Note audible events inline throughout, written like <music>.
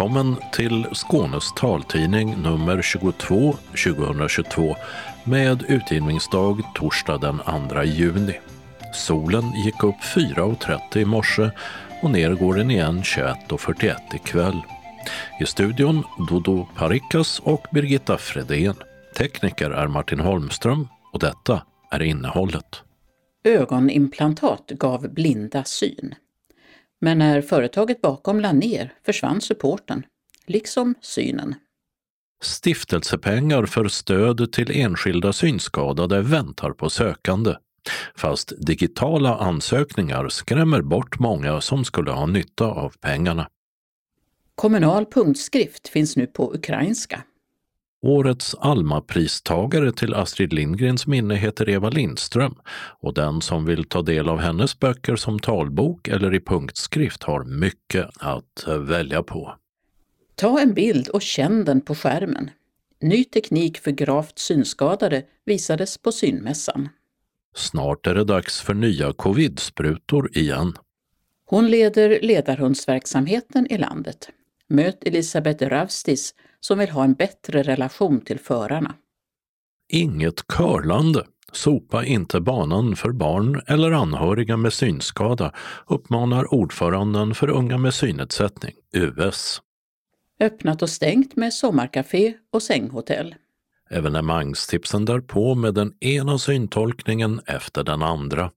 Välkommen till Skånes taltidning nummer 22 2022 med utgivningsdag torsdag den 2 juni. Solen gick upp 4.30 i morse och ner går den igen 21.41 ikväll. I studion Dodo Parikas och Birgitta Fredén. Tekniker är Martin Holmström och detta är innehållet. Ögonimplantat gav blinda syn. Men när företaget bakom la ner försvann supporten, liksom synen. Stiftelsepengar för stöd till enskilda synskadade väntar på sökande. Fast digitala ansökningar skrämmer bort många som skulle ha nytta av pengarna. Kommunal punktskrift finns nu på ukrainska. Årets Alma-pristagare till Astrid Lindgrens minne heter Eva Lindström och den som vill ta del av hennes böcker som talbok eller i punktskrift har mycket att välja på. Ta en bild och känn den på skärmen. Ny teknik för gravt synskadade visades på synmässan. Snart är det dags för nya covid-sprutor igen. Hon leder ledarhundsverksamheten i landet. Möt Elisabeth Ravstis som vill ha en bättre relation till förarna. Inget körlande. Sopa inte banan för barn eller anhöriga med synskada, uppmanar ordföranden för Unga med synnedsättning, US. Öppnat och stängt med sommarkafé och sänghotell. Evenemangstipsen därpå med den ena syntolkningen efter den andra.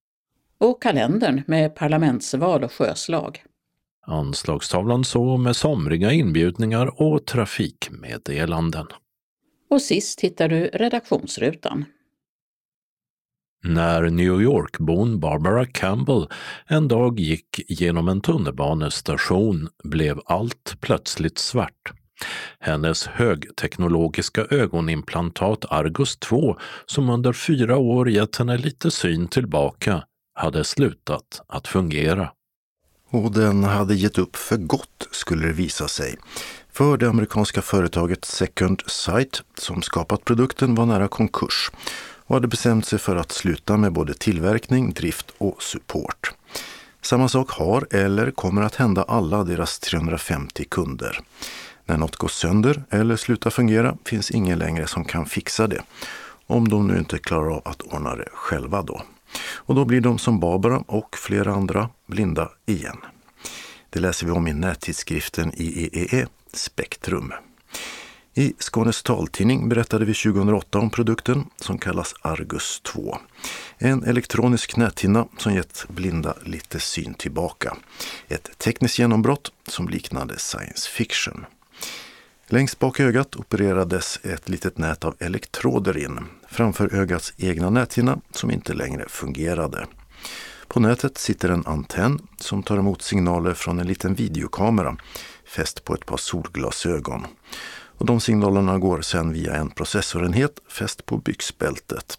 Och kalendern med parlamentsval och sjöslag. Anslagstavlan så med somriga inbjudningar och trafikmeddelanden. Och sist hittar du redaktionsrutan. När New York-bon Barbara Campbell en dag gick genom en tunnelbanestation blev allt plötsligt svart. Hennes högteknologiska ögonimplantat Argus 2, som under fyra år gett henne lite syn tillbaka, hade slutat att fungera. Och den hade gett upp för gott skulle det visa sig. För det amerikanska företaget Second Sight som skapat produkten var nära konkurs och hade bestämt sig för att sluta med både tillverkning, drift och support. Samma sak har eller kommer att hända alla deras 350 kunder. När något går sönder eller slutar fungera finns ingen längre som kan fixa det. Om de nu inte klarar av att ordna det själva då. Och då blir de som Barbara och flera andra blinda igen. Det läser vi om i nättidskriften IEEE Spektrum. I Skånes taltidning berättade vi 2008 om produkten som kallas Argus 2. En elektronisk näthinna som gett blinda lite syn tillbaka. Ett tekniskt genombrott som liknade science fiction. Längst bak i ögat opererades ett litet nät av elektroder in framför ögats egna näthinna som inte längre fungerade. På nätet sitter en antenn som tar emot signaler från en liten videokamera fäst på ett par solglasögon. Och de signalerna går sedan via en processorenhet fäst på byxbältet.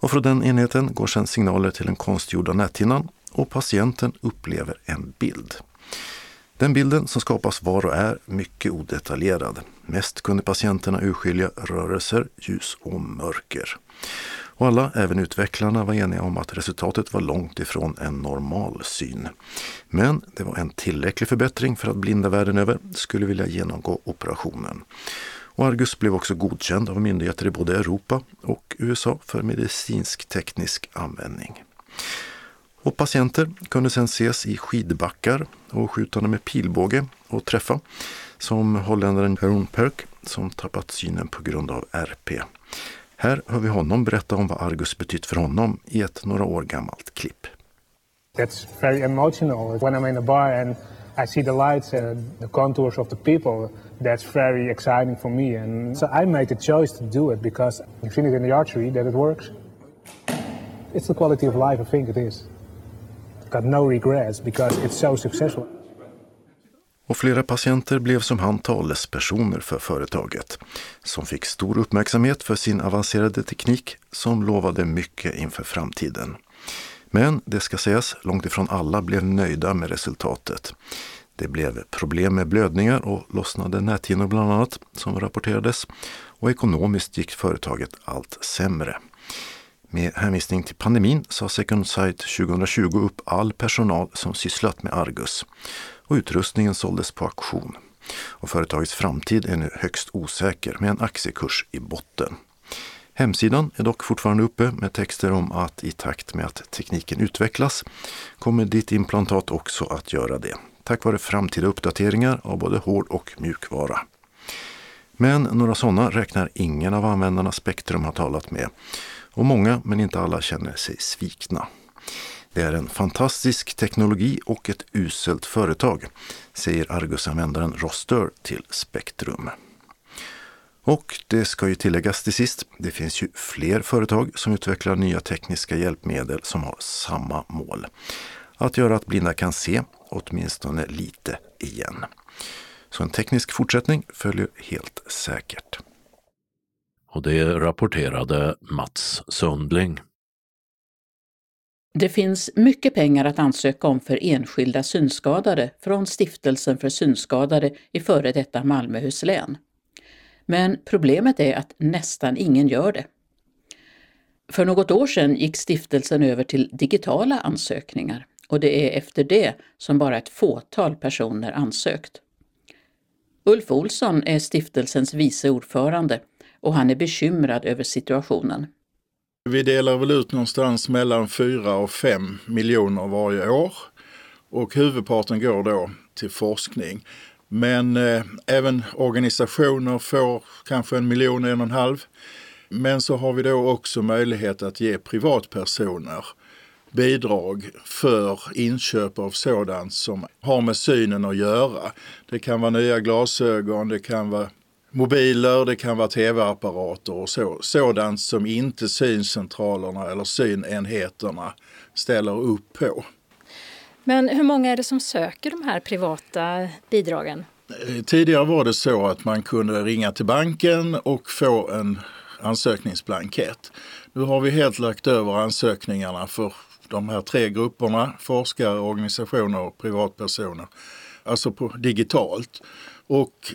Och från den enheten går sedan signaler till den konstgjorda näthinnan och patienten upplever en bild. Den bilden som skapas var och är mycket odetaljerad. Mest kunde patienterna urskilja rörelser, ljus och mörker. Och alla, även utvecklarna, var eniga om att resultatet var långt ifrån en normal syn. Men det var en tillräcklig förbättring för att blinda världen över skulle vilja genomgå operationen. Och Argus blev också godkänd av myndigheter i både Europa och USA för medicinsk teknisk användning. Och patienter kunde sedan ses i skidbackar och skjutande med pilbåge och träffa, som holländaren Jeroen Perk som tappat synen på grund av RP. Här hör vi honom berätta om vad Argus betytt för honom i ett några år gammalt klipp. That's very emotional. When I'm in a bar and I see the lights and the contours of the people, that's very exciting for me. And so I made the choice to do it because I've seen it in the archery that it works. It's the quality of life, I think it is. I've Got no regrets because it's so successful. Och flera patienter blev som han talespersoner för företaget, som fick stor uppmärksamhet för sin avancerade teknik som lovade mycket inför framtiden. Men det ska sägas, långt ifrån alla blev nöjda med resultatet. Det blev problem med blödningar och lossnade näthinnor bland annat, som rapporterades. Och ekonomiskt gick företaget allt sämre. Med hänvisning till pandemin sa Second Sight 2020 upp all personal som sysslat med Argus och utrustningen såldes på auktion. och företagets framtid är nu högst osäker med en aktiekurs i botten. Hemsidan är dock fortfarande uppe med texter om att i takt med att tekniken utvecklas kommer ditt implantat också att göra det, tack vare framtida uppdateringar av både hård och mjukvara. Men några sådana räknar ingen av användarna Spektrum har talat med och många, men inte alla, känner sig svikna. Det är en fantastisk teknologi och ett uselt företag, säger Argus-användaren Roster till Spektrum. Och det ska ju tilläggas till sist, det finns ju fler företag som utvecklar nya tekniska hjälpmedel som har samma mål. Att göra att blinda kan se, åtminstone lite igen. Så en teknisk fortsättning följer helt säkert. Och det rapporterade Mats Sundling. Det finns mycket pengar att ansöka om för enskilda synskadade från Stiftelsen för synskadade i före detta Malmöhus län. Men problemet är att nästan ingen gör det. För något år sedan gick stiftelsen över till digitala ansökningar och det är efter det som bara ett fåtal personer ansökt. Ulf Olsson är stiftelsens vice ordförande och han är bekymrad över situationen. Vi delar väl ut någonstans mellan 4 och 5 miljoner varje år och huvudparten går då till forskning. Men eh, även organisationer får kanske en miljon, en och en halv. Men så har vi då också möjlighet att ge privatpersoner bidrag för inköp av sådant som har med synen att göra. Det kan vara nya glasögon, det kan vara mobiler, det kan vara tv-apparater och så. Sådant som inte syncentralerna eller synenheterna ställer upp på. Men hur många är det som söker de här privata bidragen? Eh, tidigare var det så att man kunde ringa till banken och få en ansökningsblankett. Nu har vi helt lagt över ansökningarna för de här tre grupperna, forskare, organisationer och privatpersoner, alltså på digitalt. Och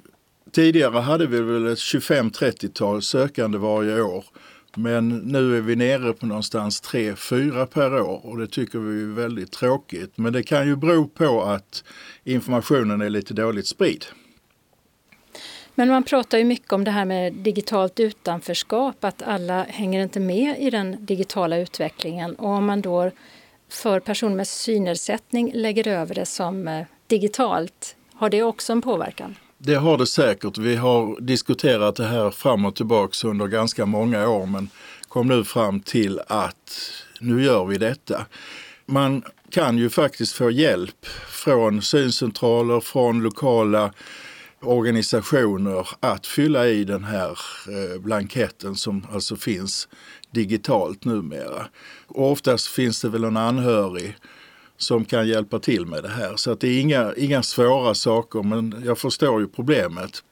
tidigare hade vi väl ett 25-30-tal sökande varje år. Men nu är vi nere på någonstans 3-4 per år och det tycker vi är väldigt tråkigt. Men det kan ju bero på att informationen är lite dåligt spridd. Men man pratar ju mycket om det här med digitalt utanförskap, att alla hänger inte med i den digitala utvecklingen. Och om man då för personer med synnedsättning lägger över det som eh, digitalt, har det också en påverkan? Det har det säkert. Vi har diskuterat det här fram och tillbaka under ganska många år men kom nu fram till att nu gör vi detta. Man kan ju faktiskt få hjälp från syncentraler, från lokala organisationer att fylla i den här eh, blanketten som alltså finns digitalt numera. Och oftast finns det väl en anhörig som kan hjälpa till med det här. Så att det är inga, inga svåra saker men jag förstår ju problemet.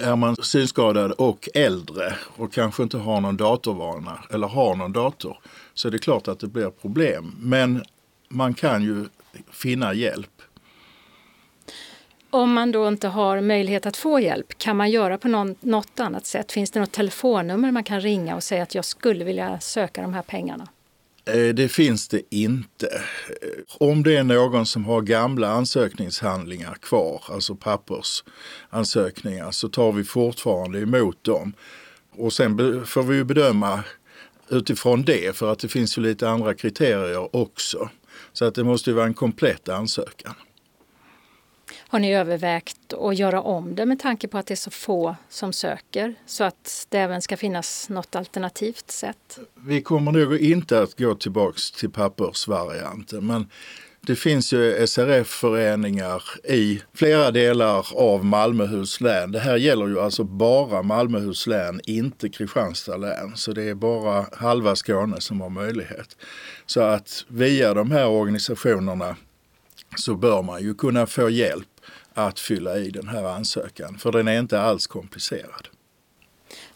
Är man synskadad och äldre och kanske inte har någon datorvana eller har någon dator så är det klart att det blir problem. Men man kan ju finna hjälp. Om man då inte har möjlighet att få hjälp, kan man göra på någon, något annat sätt? Finns det något telefonnummer man kan ringa och säga att jag skulle vilja söka de här pengarna? Eh, det finns det inte. Eh, om det är någon som har gamla ansökningshandlingar kvar, alltså pappersansökningar, så tar vi fortfarande emot dem. Och sen får vi bedöma utifrån det, för att det finns ju lite andra kriterier också. Så att det måste vara en komplett ansökan. Har ni övervägt att göra om det med tanke på att det är så få som söker så att det även ska finnas något alternativt sätt? Vi kommer nog inte att gå tillbaks till pappersvarianten men det finns ju SRF-föreningar i flera delar av Malmöhus län. Det här gäller ju alltså bara Malmöhus län, inte Kristianstad län. Så det är bara halva Skåne som har möjlighet. Så att via de här organisationerna så bör man ju kunna få hjälp att fylla i den här ansökan, för den är inte alls komplicerad.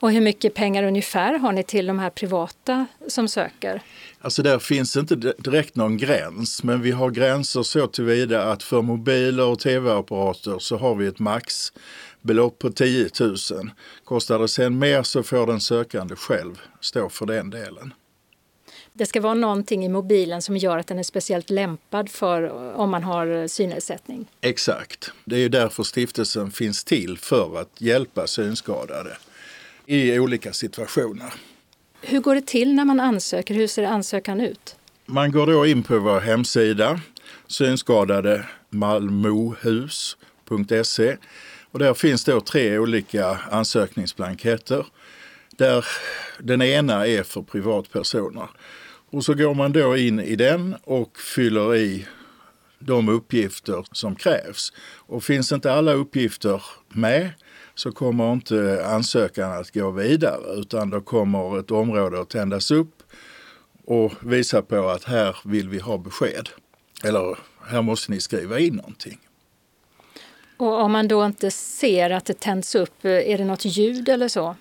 Och hur mycket pengar ungefär har ni till de här privata som söker? Alltså där finns inte direkt någon gräns, men vi har gränser så tillvida att för mobiler och tv-apparater så har vi ett maxbelopp på 10 000. Kostar det sen mer så får den sökande själv stå för den delen. Det ska vara någonting i mobilen som gör att den är speciellt lämpad för om man har synnedsättning. Exakt. Det är ju därför stiftelsen finns till, för att hjälpa synskadade i olika situationer. Hur går det till när man ansöker? Hur ser ansökan ut? Man går då in på vår hemsida, synskadade malmohus.se. Och där finns då tre olika ansökningsblanketter. Där den ena är för privatpersoner. Och så går man då in i den och fyller i de uppgifter som krävs. Och finns inte alla uppgifter med så kommer inte ansökan att gå vidare utan då kommer ett område att tändas upp och visa på att här vill vi ha besked. Eller här måste ni skriva in någonting. Och om man då inte ser att det tänds upp, är det något ljud eller så?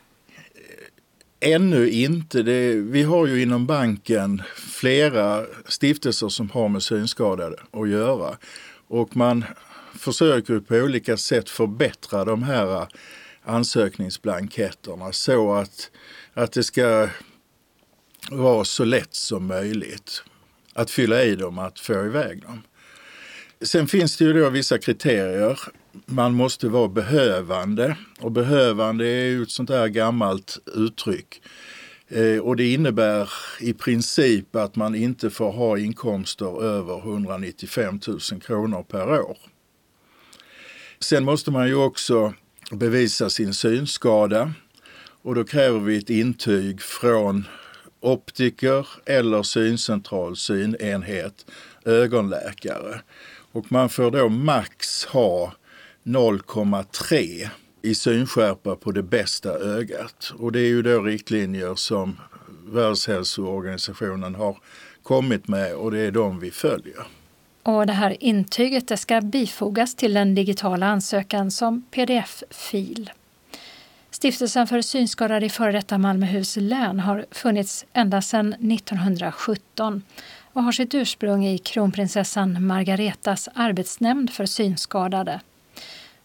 Ännu inte. Det, vi har ju inom banken flera stiftelser som har med synskadade att göra. Och man försöker på olika sätt förbättra de här ansökningsblanketterna så att, att det ska vara så lätt som möjligt att fylla i dem, att få iväg dem. Sen finns det ju då vissa kriterier. Man måste vara behövande och behövande är ju ett sånt där gammalt uttryck. Eh, och det innebär i princip att man inte får ha inkomster över 195 000 kronor per år. Sen måste man ju också bevisa sin synskada och då kräver vi ett intyg från optiker eller syncentral synenhet, ögonläkare. Och man får då max ha 0,3 i synskärpa på det bästa ögat. Och det är ju då riktlinjer som Världshälsoorganisationen har kommit med och det är de vi följer. Och det här intyget det ska bifogas till den digitala ansökan som pdf-fil. Stiftelsen för synskadade i före detta Malmöhus län har funnits ända sedan 1917 och har sitt ursprung i kronprinsessan Margaretas arbetsnämnd för synskadade.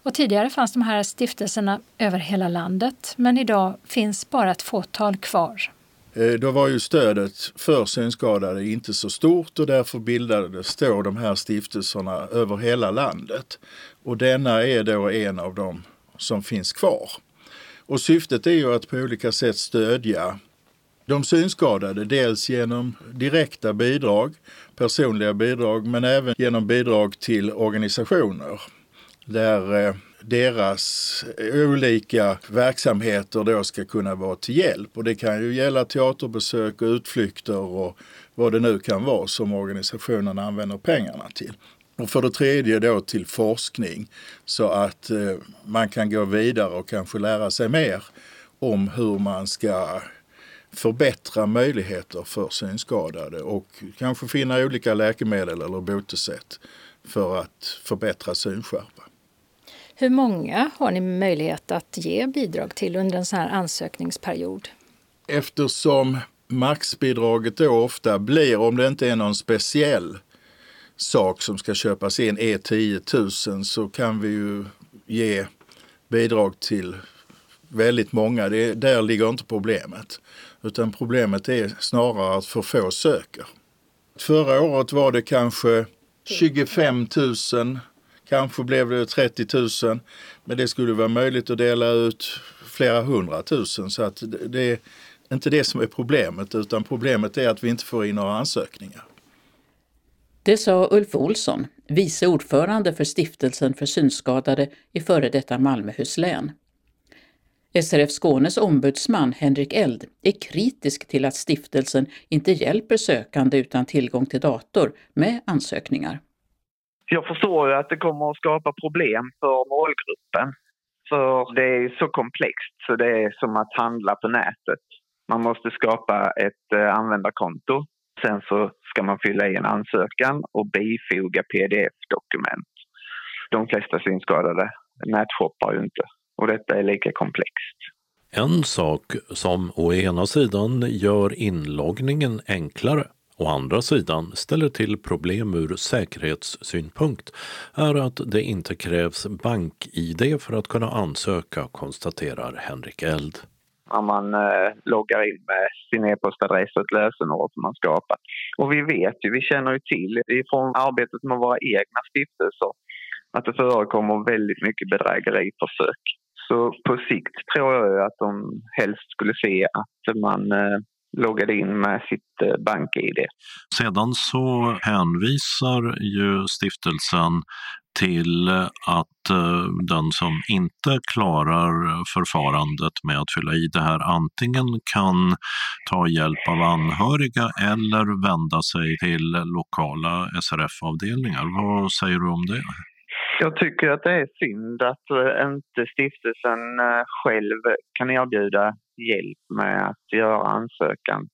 Och tidigare fanns de här stiftelserna över hela landet men idag finns bara ett fåtal kvar. Eh, då var ju stödet för synskadade inte så stort och därför bildades då de här stiftelserna över hela landet. Och denna är då en av dem som finns kvar. Och syftet är ju att på olika sätt stödja de synskadade, dels genom direkta bidrag, personliga bidrag, men även genom bidrag till organisationer där eh, deras olika verksamheter då ska kunna vara till hjälp. Och det kan ju gälla teaterbesök och utflykter och vad det nu kan vara som organisationen använder pengarna till. Och för det tredje då till forskning så att eh, man kan gå vidare och kanske lära sig mer om hur man ska förbättra möjligheter för synskadade och kanske finna olika läkemedel eller botesätt för att förbättra synskärpa. Hur många har ni möjlighet att ge bidrag till under en sån här ansökningsperiod? Eftersom maxbidraget då ofta blir, om det inte är någon speciell sak som ska köpas in, är 10 000 så kan vi ju ge bidrag till väldigt många. Det, där ligger inte problemet. Utan problemet är snarare att för få söker. Förra året var det kanske 25 000 Kanske blev det 30 000, men det skulle vara möjligt att dela ut flera hundratusen. Så att det är inte det som är problemet, utan problemet är att vi inte får in några ansökningar. Det sa Ulf Olsson, vice ordförande för Stiftelsen för synskadade i före detta Malmöhus län. SRF Skånes ombudsman Henrik Eld är kritisk till att stiftelsen inte hjälper sökande utan tillgång till dator med ansökningar. Jag förstår ju att det kommer att skapa problem för målgruppen. För det är så komplext så det är som att handla på nätet. Man måste skapa ett eh, användarkonto. Sen så ska man fylla i en ansökan och bifoga pdf-dokument. De flesta synskadade nätshoppar ju inte och detta är lika komplext. En sak som å ena sidan gör inloggningen enklare Å andra sidan ställer till problem ur säkerhetssynpunkt är att det inte krävs bank-id för att kunna ansöka, konstaterar Henrik Eld. när man eh, loggar in med sin e-postadress och ett lösenord som man skapat. Och vi vet ju, vi känner ju till från arbetet med våra egna stiftelser att det förekommer väldigt mycket bedrägeriförsök. Så på sikt tror jag att de helst skulle se att man eh, loggade in med sitt eh, bank-id. Sedan så hänvisar ju stiftelsen till att eh, den som inte klarar förfarandet med att fylla i det här antingen kan ta hjälp av anhöriga eller vända sig till lokala SRF-avdelningar. Vad säger du om det? Jag tycker att det är synd att eh, inte stiftelsen själv kan erbjuda hjälp med att göra ansökan.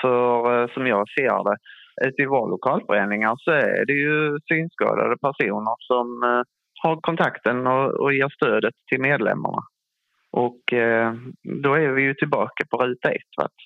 För eh, som jag ser det ute i våra lokalföreningar så alltså, är det ju synskadade personer som eh, har kontakten och, och ger stödet till medlemmarna. Och eh, då är vi ju tillbaka på ruta ett. Att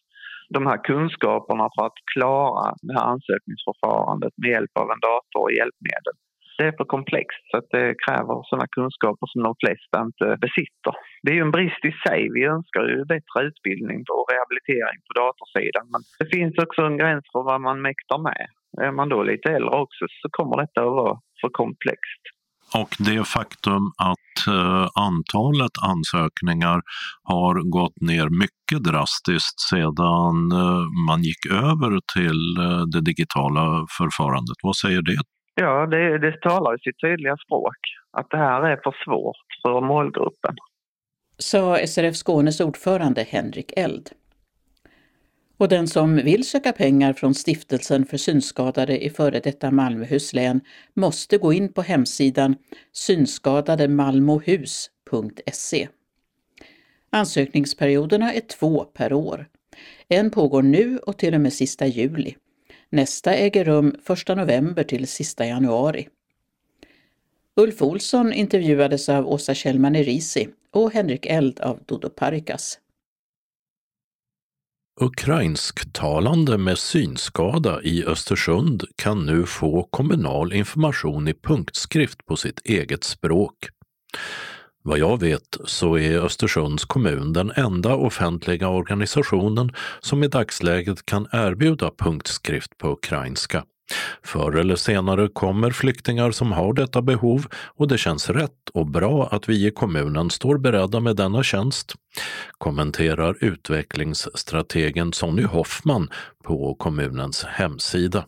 De här kunskaperna för att klara det här ansökningsförfarandet med hjälp av en dator och hjälpmedel det är för komplext så att det kräver sådana kunskaper som de flesta inte besitter. Det är ju en brist i sig. Vi önskar ju bättre utbildning och rehabilitering på datorsidan men det finns också en gräns för vad man mäktar med. Är man då lite äldre också så kommer detta att vara för komplext. Och det faktum att eh, antalet ansökningar har gått ner mycket drastiskt sedan eh, man gick över till eh, det digitala förfarandet. Vad säger det Ja, det, det talar sitt tydliga språk. Att det här är för svårt för målgruppen. Sa SRF Skånes ordförande Henrik Eld. Och den som vill söka pengar från Stiftelsen för synskadade i före detta Malmöhus län måste gå in på hemsidan synskadademalmohus.se. Ansökningsperioderna är två per år. En pågår nu och till och med sista juli Nästa äger rum 1 november till sista januari. Ulf Olsson intervjuades av Åsa Kjellman Erisi och Henrik Eld av Dodo Parikas. Ukrainsktalande med synskada i Östersund kan nu få kommunal information i punktskrift på sitt eget språk. Vad jag vet så är Östersunds kommun den enda offentliga organisationen som i dagsläget kan erbjuda punktskrift på ukrainska. Förr eller senare kommer flyktingar som har detta behov och det känns rätt och bra att vi i kommunen står beredda med denna tjänst, kommenterar utvecklingsstrategen Sonny Hoffman på kommunens hemsida.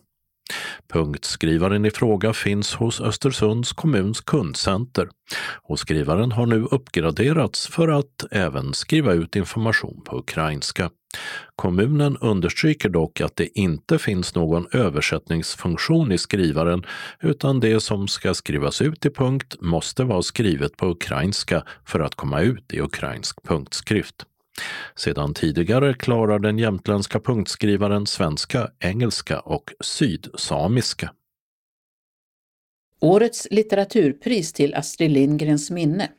Punktskrivaren i fråga finns hos Östersunds kommuns kundcenter och skrivaren har nu uppgraderats för att även skriva ut information på ukrainska. Kommunen understryker dock att det inte finns någon översättningsfunktion i skrivaren utan det som ska skrivas ut i punkt måste vara skrivet på ukrainska för att komma ut i ukrainsk punktskrift. Sedan tidigare klarar den jämtländska punktskrivaren svenska, engelska och sydsamiska. Årets litteraturpris till Astrid Lindgrens minne,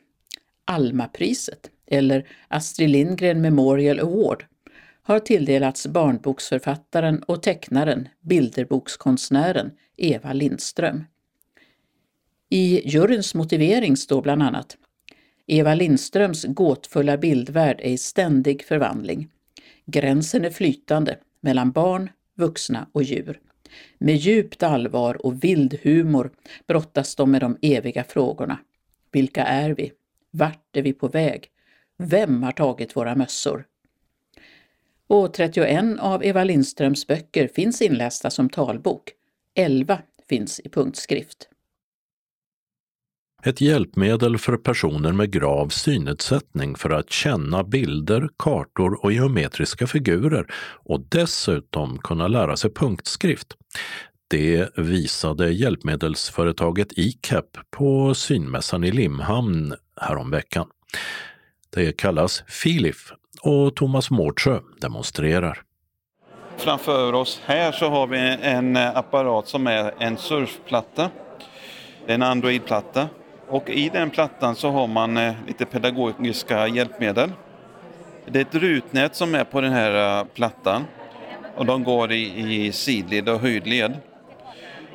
Almapriset, eller Astrid Lindgren Memorial Award, har tilldelats barnboksförfattaren och tecknaren, bilderbokskonstnären Eva Lindström. I juryns motivering står bland annat Eva Lindströms gåtfulla bildvärld är i ständig förvandling. Gränsen är flytande mellan barn, vuxna och djur. Med djupt allvar och vild humor brottas de med de eviga frågorna. Vilka är vi? Vart är vi på väg? Vem har tagit våra mössor? Och 31 av Eva Lindströms böcker finns inlästa som talbok. 11 finns i punktskrift ett hjälpmedel för personer med grav synnedsättning för att känna bilder, kartor och geometriska figurer och dessutom kunna lära sig punktskrift. Det visade hjälpmedelsföretaget ICAP på synmässan i Limhamn häromveckan. Det kallas Filif och Thomas Mårtsjö demonstrerar. Framför oss här så har vi en apparat som är en surfplatta. En Android-platta och i den plattan så har man eh, lite pedagogiska hjälpmedel. Det är ett rutnät som är på den här eh, plattan och de går i, i sidled och höjdled.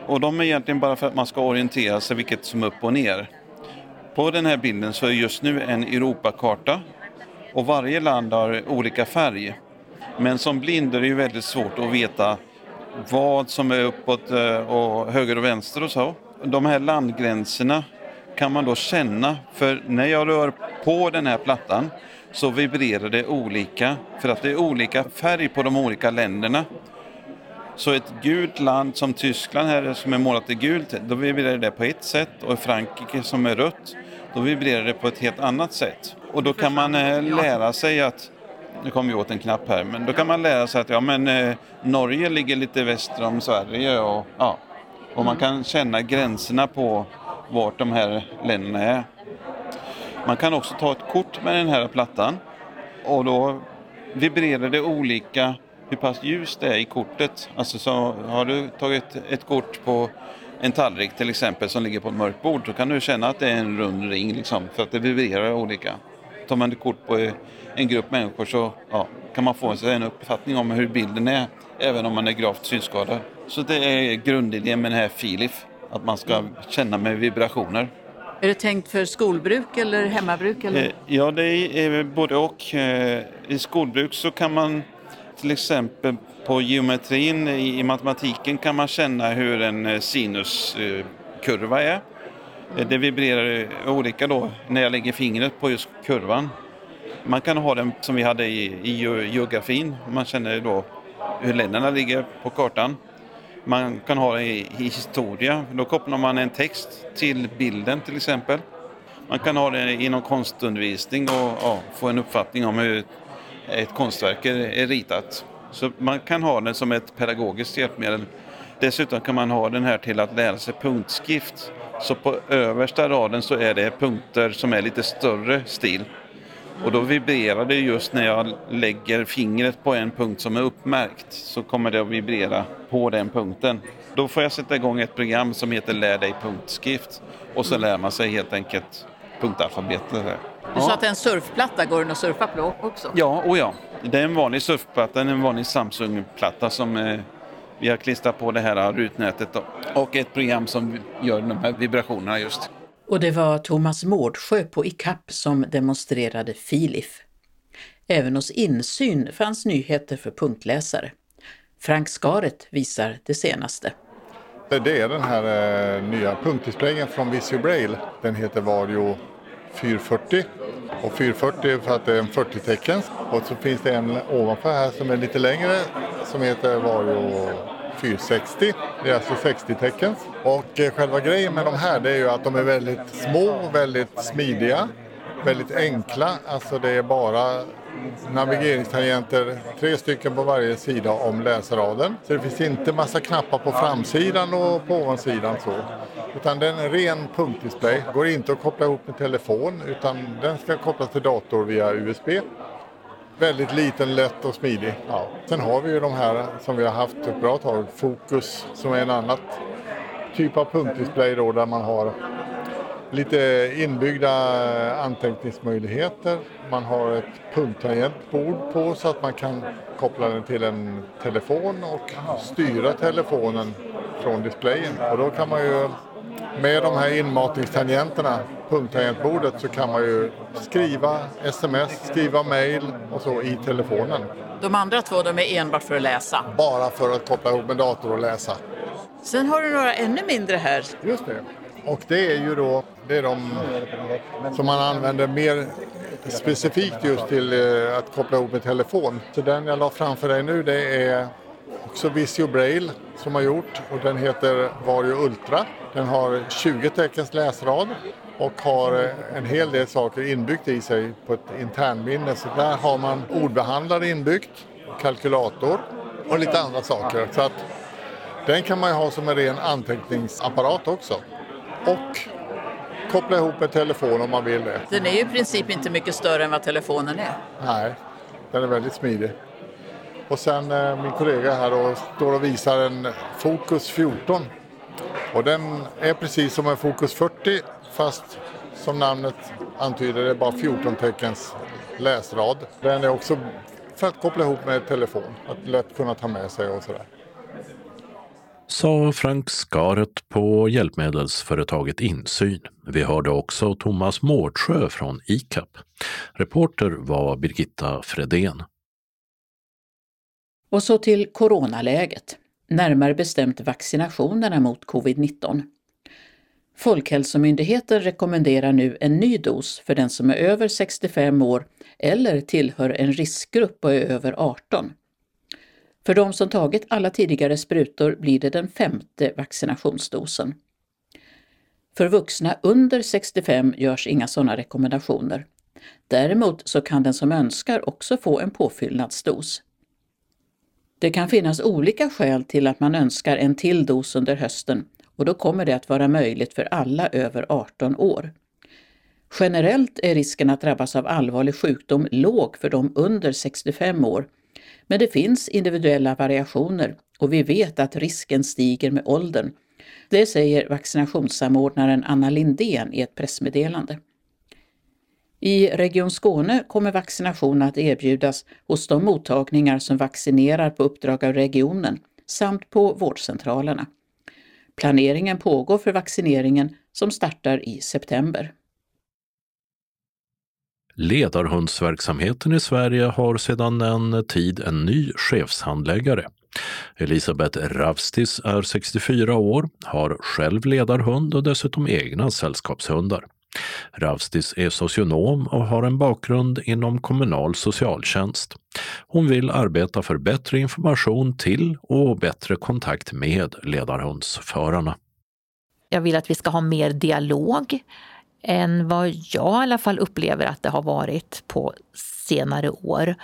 Och de är egentligen bara för att man ska orientera sig vilket som är upp och ner. På den här bilden så är just nu en Europakarta Och varje land har olika färg. Men som blind är det ju väldigt svårt att veta vad som är uppåt eh, och höger och vänster och så. De här landgränserna kan man då känna, för när jag rör på den här plattan så vibrerar det olika, för att det är olika färg på de olika länderna. Så ett gult land som Tyskland här som är målat i gult, då vibrerar det på ett sätt och i Frankrike som är rött, då vibrerar det på ett helt annat sätt. Och då kan man eh, lära sig att nu kommer vi åt en knapp här, men då kan man lära sig att ja, men, eh, Norge ligger lite väster om Sverige och, ja, och man kan känna gränserna på vart de här länderna är. Man kan också ta ett kort med den här plattan och då vibrerar det olika hur pass ljust det är i kortet. Alltså så har du tagit ett kort på en tallrik till exempel som ligger på ett mörkt bord så kan du känna att det är en rund ring liksom, för att det vibrerar olika. Tar man ett kort på en grupp människor så ja, kan man få en uppfattning om hur bilden är även om man är gravt synskadad. Så det är grundidén med den här Filif, att man ska känna med vibrationer. Är det tänkt för skolbruk eller hemmabruk? Eller? Eh, ja, det är både och. Eh, I skolbruk så kan man till exempel på geometrin i matematiken kan man känna hur en eh, sinuskurva är. Det vibrerar olika då när jag lägger fingret på just kurvan. Man kan ha den som vi hade i, i geografin, man känner då hur länderna ligger på kartan. Man kan ha det i, i historia, då kopplar man en text till bilden till exempel. Man kan ha det inom konstundervisning och ja, få en uppfattning om hur ett konstverk är, är ritat. Så man kan ha den som ett pedagogiskt hjälpmedel. Dessutom kan man ha den här till att lära sig punktskrift. Så på översta raden så är det punkter som är lite större stil. Och då vibrerar det just när jag lägger fingret på en punkt som är uppmärkt så kommer det att vibrera på den punkten. Då får jag sätta igång ett program som heter Lär dig punktskrift och så lär man sig helt enkelt punktalfabetet. Du sa att en surfplatta går den att surfa på också? Ja, och ja. Det är en vanlig surfplatta, en vanlig Samsung-platta som eh, vi har klistrat på det här rutnätet och ett program som gör de här vibrationerna just. Och det var Thomas Mårdsjö på ICAP som demonstrerade Filif. Även hos Insyn fanns nyheter för punktläsare. Frank Skaret visar det senaste. Det är den här eh, nya punktdisplayen från Visio Braille. Den heter Vario 440 och 440 för att det är en 40-tecken. Och så finns det en ovanför här som är lite längre som heter Vario 460. Det är alltså 60 teckens. Och eh, själva grejen med de här det är ju att de är väldigt små, väldigt smidiga, väldigt enkla. Alltså det är bara navigeringstangenter, tre stycken på varje sida om läsraden. Så det finns inte massa knappar på framsidan och på ovansidan så. Utan det är en ren punktdisplay. Går inte att koppla ihop med telefon utan den ska kopplas till dator via USB. Väldigt liten, lätt och smidig. Ja. Sen har vi ju de här som vi har haft ett bra tag, Focus som är en annan typ av punktdisplay då där man har lite inbyggda anteckningsmöjligheter. Man har ett punkttangentbord på så att man kan koppla den till en telefon och styra telefonen från displayen. Och då kan man ju med de här inmatningstangenterna, punkttangentbordet, så kan man ju skriva sms, skriva mail och så i telefonen. De andra två de är enbart för att läsa? Bara för att koppla ihop med dator och läsa. Sen har du några ännu mindre här. Just det. Och det är ju då det är de som man använder mer specifikt just till eh, att koppla ihop med telefon. Så den jag la framför dig nu det är också Visio Braille som har gjort och den heter Vario Ultra. Den har 20 teckens läsrad och har eh, en hel del saker inbyggt i sig på ett internminne. Så där har man ordbehandlare inbyggt, kalkylator och lite andra saker. Så att den kan man ju ha som en ren anteckningsapparat också. Och koppla ihop med telefon om man vill det. Den är ju i princip inte mycket större än vad telefonen är. Nej, den är väldigt smidig. Och sen eh, min kollega här då står och visar en Focus 14. Och den är precis som en Focus 40 fast som namnet antyder det är bara 14 teckens läsrad. Den är också för att koppla ihop med telefon, att lätt kunna ta med sig och sådär. sa Frank Skaret på hjälpmedelsföretaget Insyn. Vi hörde också Thomas Mårdsjö från ICAP. Reporter var Birgitta Fredén. Och så till coronaläget, närmare bestämt vaccinationerna mot covid-19. Folkhälsomyndigheten rekommenderar nu en ny dos för den som är över 65 år eller tillhör en riskgrupp och är över 18. För de som tagit alla tidigare sprutor blir det den femte vaccinationsdosen. För vuxna under 65 görs inga sådana rekommendationer. Däremot så kan den som önskar också få en påfyllnadsdos. Det kan finnas olika skäl till att man önskar en till dos under hösten och då kommer det att vara möjligt för alla över 18 år. Generellt är risken att drabbas av allvarlig sjukdom låg för de under 65 år, men det finns individuella variationer och vi vet att risken stiger med åldern. Det säger vaccinationssamordnaren Anna Lindén i ett pressmeddelande. I Region Skåne kommer vaccination att erbjudas hos de mottagningar som vaccinerar på uppdrag av regionen samt på vårdcentralerna. Planeringen pågår för vaccineringen som startar i september. Ledarhundsverksamheten i Sverige har sedan en tid en ny chefshandläggare. Elisabeth Ravstis är 64 år, har själv ledarhund och dessutom egna sällskapshundar. Ravstis är socionom och har en bakgrund inom kommunal socialtjänst. Hon vill arbeta för bättre information till och bättre kontakt med ledarhundsförarna. Jag vill att vi ska ha mer dialog än vad jag i alla fall upplever att det har varit på senare år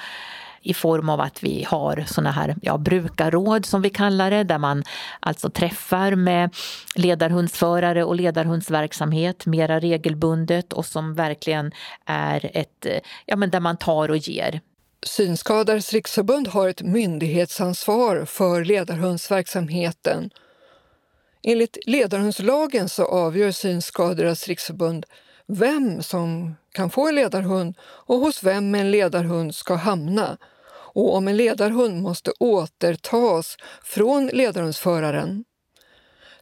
i form av att vi har såna här ja, brukarråd som vi kallar det, där man alltså träffar med ledarhundsförare och ledarhundsverksamhet mera regelbundet och som verkligen är ett, ja men där man tar och ger. Synskadades riksförbund har ett myndighetsansvar för ledarhundsverksamheten. Enligt ledarhundslagen så avgör Synskadades riksförbund vem som kan få en ledarhund och hos vem en ledarhund ska hamna och om en ledarhund måste återtas från ledarhundsföraren.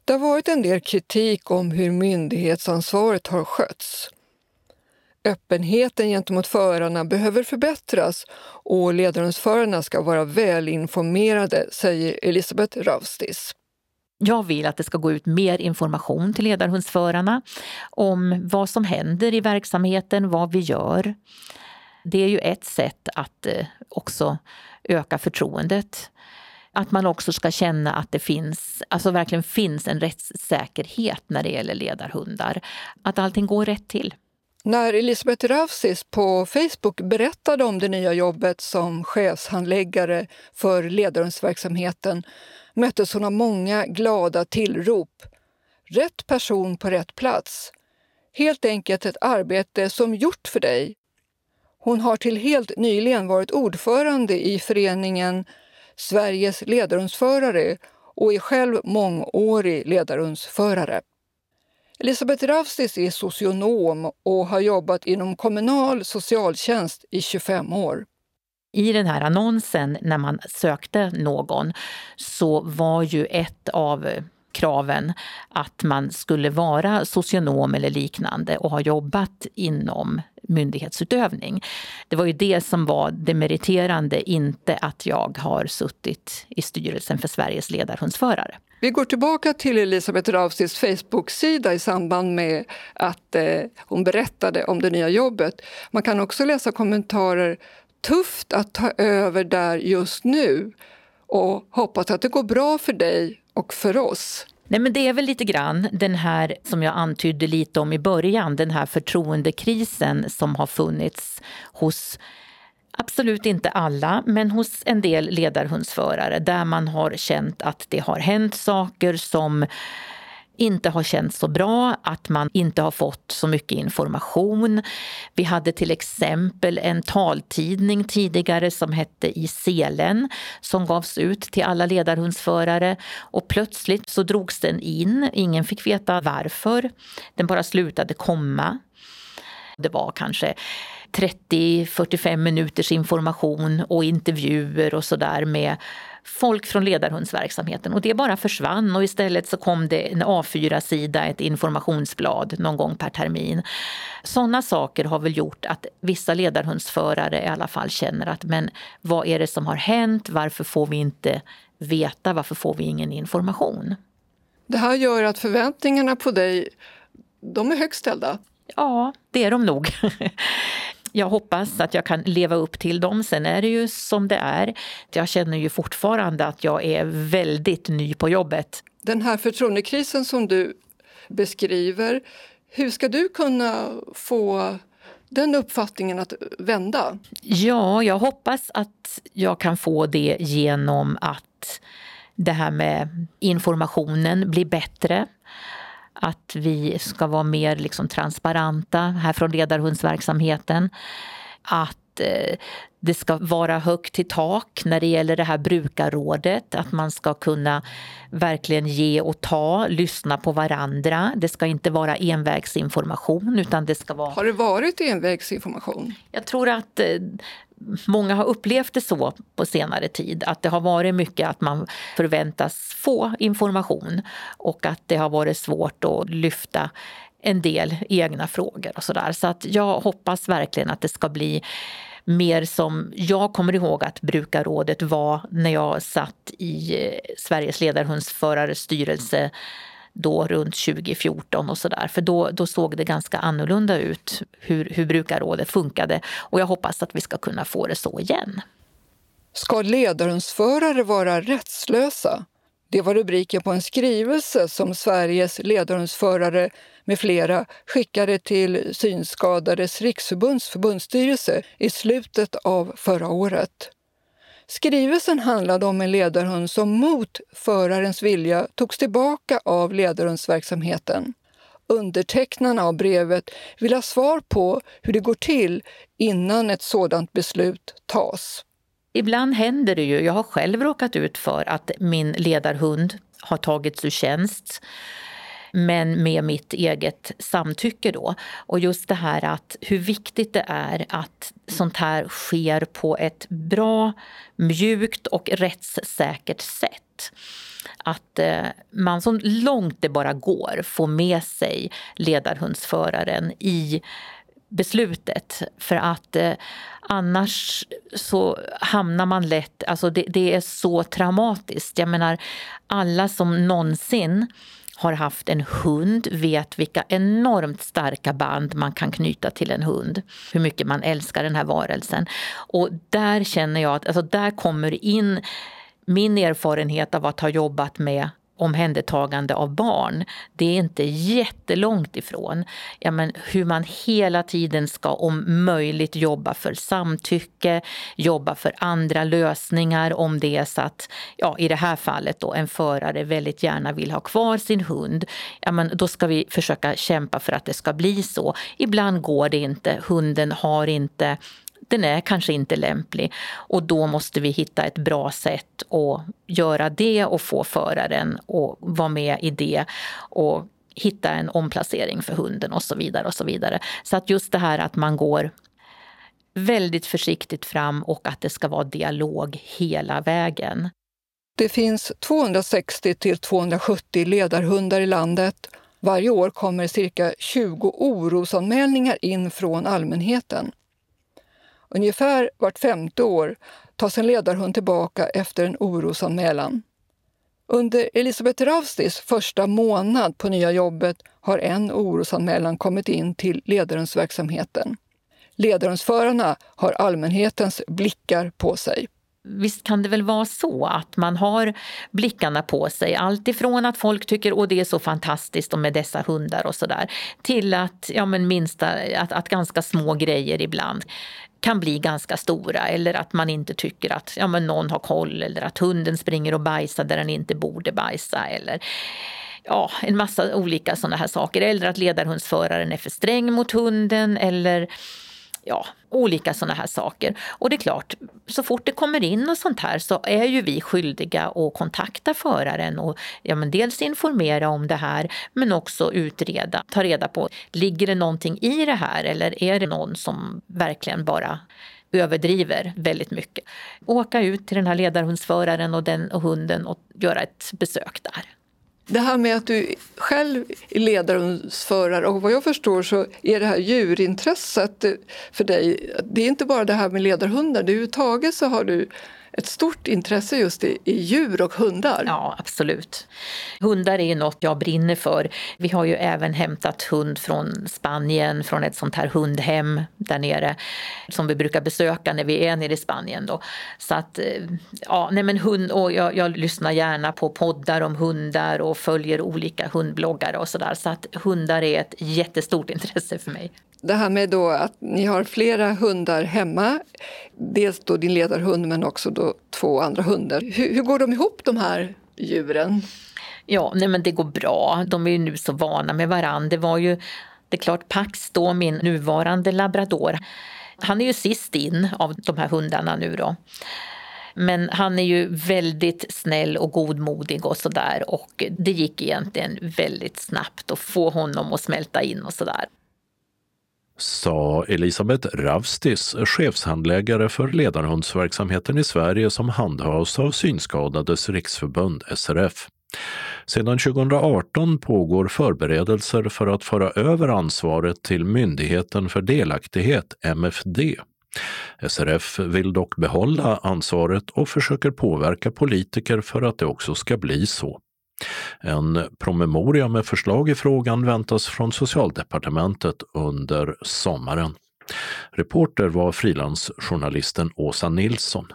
Det har varit en del kritik om hur myndighetsansvaret har skötts. Öppenheten gentemot förarna behöver förbättras och ledarhundsförarna ska vara välinformerade, säger Elisabeth Ravstis. Jag vill att det ska gå ut mer information till ledarhundsförarna om vad som händer i verksamheten, vad vi gör. Det är ju ett sätt att eh, också öka förtroendet. Att man också ska känna att det finns, alltså verkligen finns en rättssäkerhet när det gäller ledarhundar. Att allting går rätt till. När Elisabeth Ravsis på Facebook berättade om det nya jobbet som chefshandläggare för ledarhundsverksamheten möttes hon av många glada tillrop. Rätt person på rätt plats. Helt enkelt ett arbete som gjort för dig. Hon har till helt nyligen varit ordförande i föreningen Sveriges ledarhundsförare och är själv mångårig ledarhundsförare. Elisabeth Ravstis är socionom och har jobbat inom kommunal socialtjänst i 25 år. I den här annonsen när man sökte någon så var ju ett av kraven att man skulle vara socionom eller liknande och ha jobbat inom myndighetsutövning. Det var ju det som var det meriterande, inte att jag har suttit i styrelsen för Sveriges ledarhundsförare. Vi går tillbaka till Elisabeth Rausis Facebook-sida i samband med att eh, hon berättade om det nya jobbet. Man kan också läsa kommentarer tufft att ta över där just nu och hoppas att det går bra för dig och för oss. Nej, men det är väl lite grann den här som jag antydde lite om i början, den här förtroendekrisen som har funnits hos Absolut inte alla, men hos en del ledarhundsförare där man har känt att det har hänt saker som inte har känts så bra, att man inte har fått så mycket information. Vi hade till exempel en taltidning tidigare som hette I selen som gavs ut till alla ledarhundsförare och plötsligt så drogs den in. Ingen fick veta varför. Den bara slutade komma. Det var kanske 30-45 minuters information och intervjuer och sådär med folk från ledarhundsverksamheten och det bara försvann och istället så kom det en A4-sida, ett informationsblad någon gång per termin. Sådana saker har väl gjort att vissa ledarhundsförare i alla fall känner att men vad är det som har hänt? Varför får vi inte veta? Varför får vi ingen information? Det här gör att förväntningarna på dig, de är högt ställda. Ja, det är de nog. Jag hoppas att jag kan leva upp till dem. Sen är det ju som det är. Jag känner ju fortfarande att jag är väldigt ny på jobbet. Den här förtroendekrisen som du beskriver, hur ska du kunna få den uppfattningen att vända? Ja, jag hoppas att jag kan få det genom att det här med informationen blir bättre att vi ska vara mer liksom transparenta här från ledarhundsverksamheten. Att eh, det ska vara högt i tak när det gäller det här brukarrådet. Att man ska kunna verkligen ge och ta, lyssna på varandra. Det ska inte vara envägsinformation utan det ska vara... Har det varit envägsinformation? Jag tror att eh, många har upplevt det så på senare tid, att det har varit mycket att man förväntas få information och att det har varit svårt att lyfta en del egna frågor och sådär. Så att jag hoppas verkligen att det ska bli mer som jag kommer ihåg att brukarrådet var när jag satt i eh, Sveriges ledarhundsförares styrelse då runt 2014 och sådär. För då, då såg det ganska annorlunda ut hur, hur brukarrådet funkade och jag hoppas att vi ska kunna få det så igen. Ska ledarhundsförare vara rättslösa? Det var rubriken på en skrivelse som Sveriges ledarhundsförare med flera skickade till Synskadades riksförbunds förbundsstyrelse i slutet av förra året. Skrivelsen handlade om en ledarhund som mot förarens vilja togs tillbaka av ledarhundsverksamheten. Undertecknarna av brevet vill ha svar på hur det går till innan ett sådant beslut tas. Ibland händer det ju, jag har själv råkat ut för att min ledarhund har tagits ur tjänst men med mitt eget samtycke då. Och just det här att hur viktigt det är att sånt här sker på ett bra, mjukt och rättssäkert sätt att eh, man så långt det bara går får med sig ledarhundsföraren i beslutet. För att eh, annars så hamnar man lätt... Alltså det, det, är så traumatiskt. Jag menar, alla som någonsin har haft en hund vet vilka enormt starka band man kan knyta till en hund. Hur mycket man älskar den här varelsen. Och där känner jag att alltså där kommer in min erfarenhet av att ha jobbat med omhändertagande av barn, det är inte jättelångt ifrån. Ja, men hur man hela tiden ska om möjligt jobba för samtycke, jobba för andra lösningar om det är så att, ja, i det här fallet då, en förare väldigt gärna vill ha kvar sin hund. Ja, men då ska vi försöka kämpa för att det ska bli så. Ibland går det inte, hunden har inte den är kanske inte lämplig och då måste vi hitta ett bra sätt att göra det och få föraren att vara med i det och hitta en omplacering för hunden och så vidare. och Så vidare. Så att just det här att man går väldigt försiktigt fram och att det ska vara dialog hela vägen. Det finns 260 till 270 ledarhundar i landet. Varje år kommer cirka 20 orosanmälningar in från allmänheten. Ungefär vart femte år tas en ledarhund tillbaka efter en orosanmälan. Under Elisabeth Raustis första månad på nya jobbet har en orosanmälan kommit in till ledarhundsverksamheten. Ledarhundsförarna har allmänhetens blickar på sig. Visst kan det väl vara så att man har blickarna på sig. Allt ifrån att folk tycker att det är så fantastiskt med dessa hundar och sådär till att, ja, men minsta, att, att ganska små grejer ibland kan bli ganska stora eller att man inte tycker att ja, men någon har koll eller att hunden springer och bajsar där den inte borde bajsa eller ja, en massa olika sådana här saker. Eller att ledarhundsföraren är för sträng mot hunden eller ja, olika sådana här saker. Och det är klart, så fort det kommer in något sånt här så är ju vi skyldiga att kontakta föraren och ja, men dels informera om det här men också utreda, ta reda på, ligger det någonting i det här eller är det någon som verkligen bara överdriver väldigt mycket. Åka ut till den här ledarhundsföraren och den och hunden och göra ett besök där. Det här med att du själv är ledarhundsförare och vad jag förstår så är det här djurintresset för dig, det är inte bara det här med ledarhundar, överhuvudtaget så har du ett stort intresse just i, i, djur och hundar. Ja, absolut. Hundar är något jag brinner för. Vi har ju även hämtat hund från Spanien, från ett sånt här hundhem där nere som vi brukar besöka när vi är nere i Spanien. Då. Så att, eh, ja, nej men hund, och jag, jag lyssnar gärna på poddar om hundar och följer olika hundbloggare och sådär. Så att hundar är ett jättestort <laughs> intresse för mig det här med då att ni har flera hundar hemma, dels då din ledarhund men också då två andra hundar. Hur, hur går de ihop de här djuren? Ja, nej men det går bra. De är ju nu så vana med varandra. Det var ju, det är klart, Pax då, min nuvarande labrador, han är ju sist in av de här hundarna nu då. Men han är ju väldigt snäll och godmodig och sådär och det gick egentligen väldigt snabbt att få honom att smälta in och sådär sa Elisabeth Ravstis, chefshandläggare för ledarhundsverksamheten i Sverige som handhas av Synskadades riksförbund, SRF. Sedan 2018 pågår förberedelser för att föra över ansvaret till Myndigheten för delaktighet, MFD. SRF vill dock behålla ansvaret och försöker påverka politiker för att det också ska bli så. En promemoria med förslag i frågan väntas från Socialdepartementet under sommaren. Reporter var frilansjournalisten Åsa Nilsson.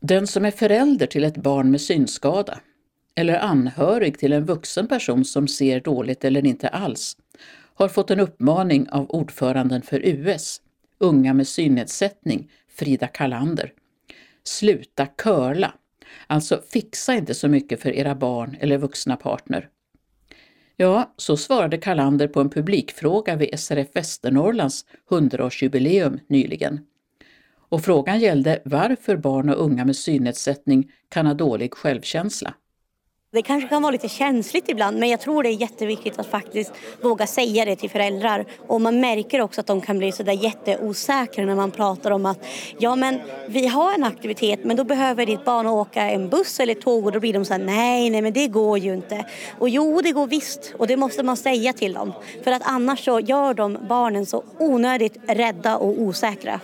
Den som är förälder till ett barn med synskada eller anhörig till en vuxen person som ser dåligt eller inte alls har fått en uppmaning av ordföranden för US, Unga med synnedsättning, Frida Kalander. Sluta curla! Alltså fixa inte så mycket för era barn eller vuxna partner. Ja, så svarade Kalander på en publikfråga vid SRF Västernorrlands 100-årsjubileum nyligen. Och frågan gällde varför barn och unga med synnedsättning kan ha dålig självkänsla. Det kanske kan vara lite känsligt ibland men jag tror det är jätteviktigt att faktiskt våga säga det till föräldrar. Och man märker också att de kan bli sådär jätteosäkra när man pratar om att ja men vi har en aktivitet men då behöver ditt barn åka en buss eller tåg och då blir de såhär nej nej men det går ju inte. Och jo det går visst och det måste man säga till dem. För att annars så gör de barnen så onödigt rädda och osäkra.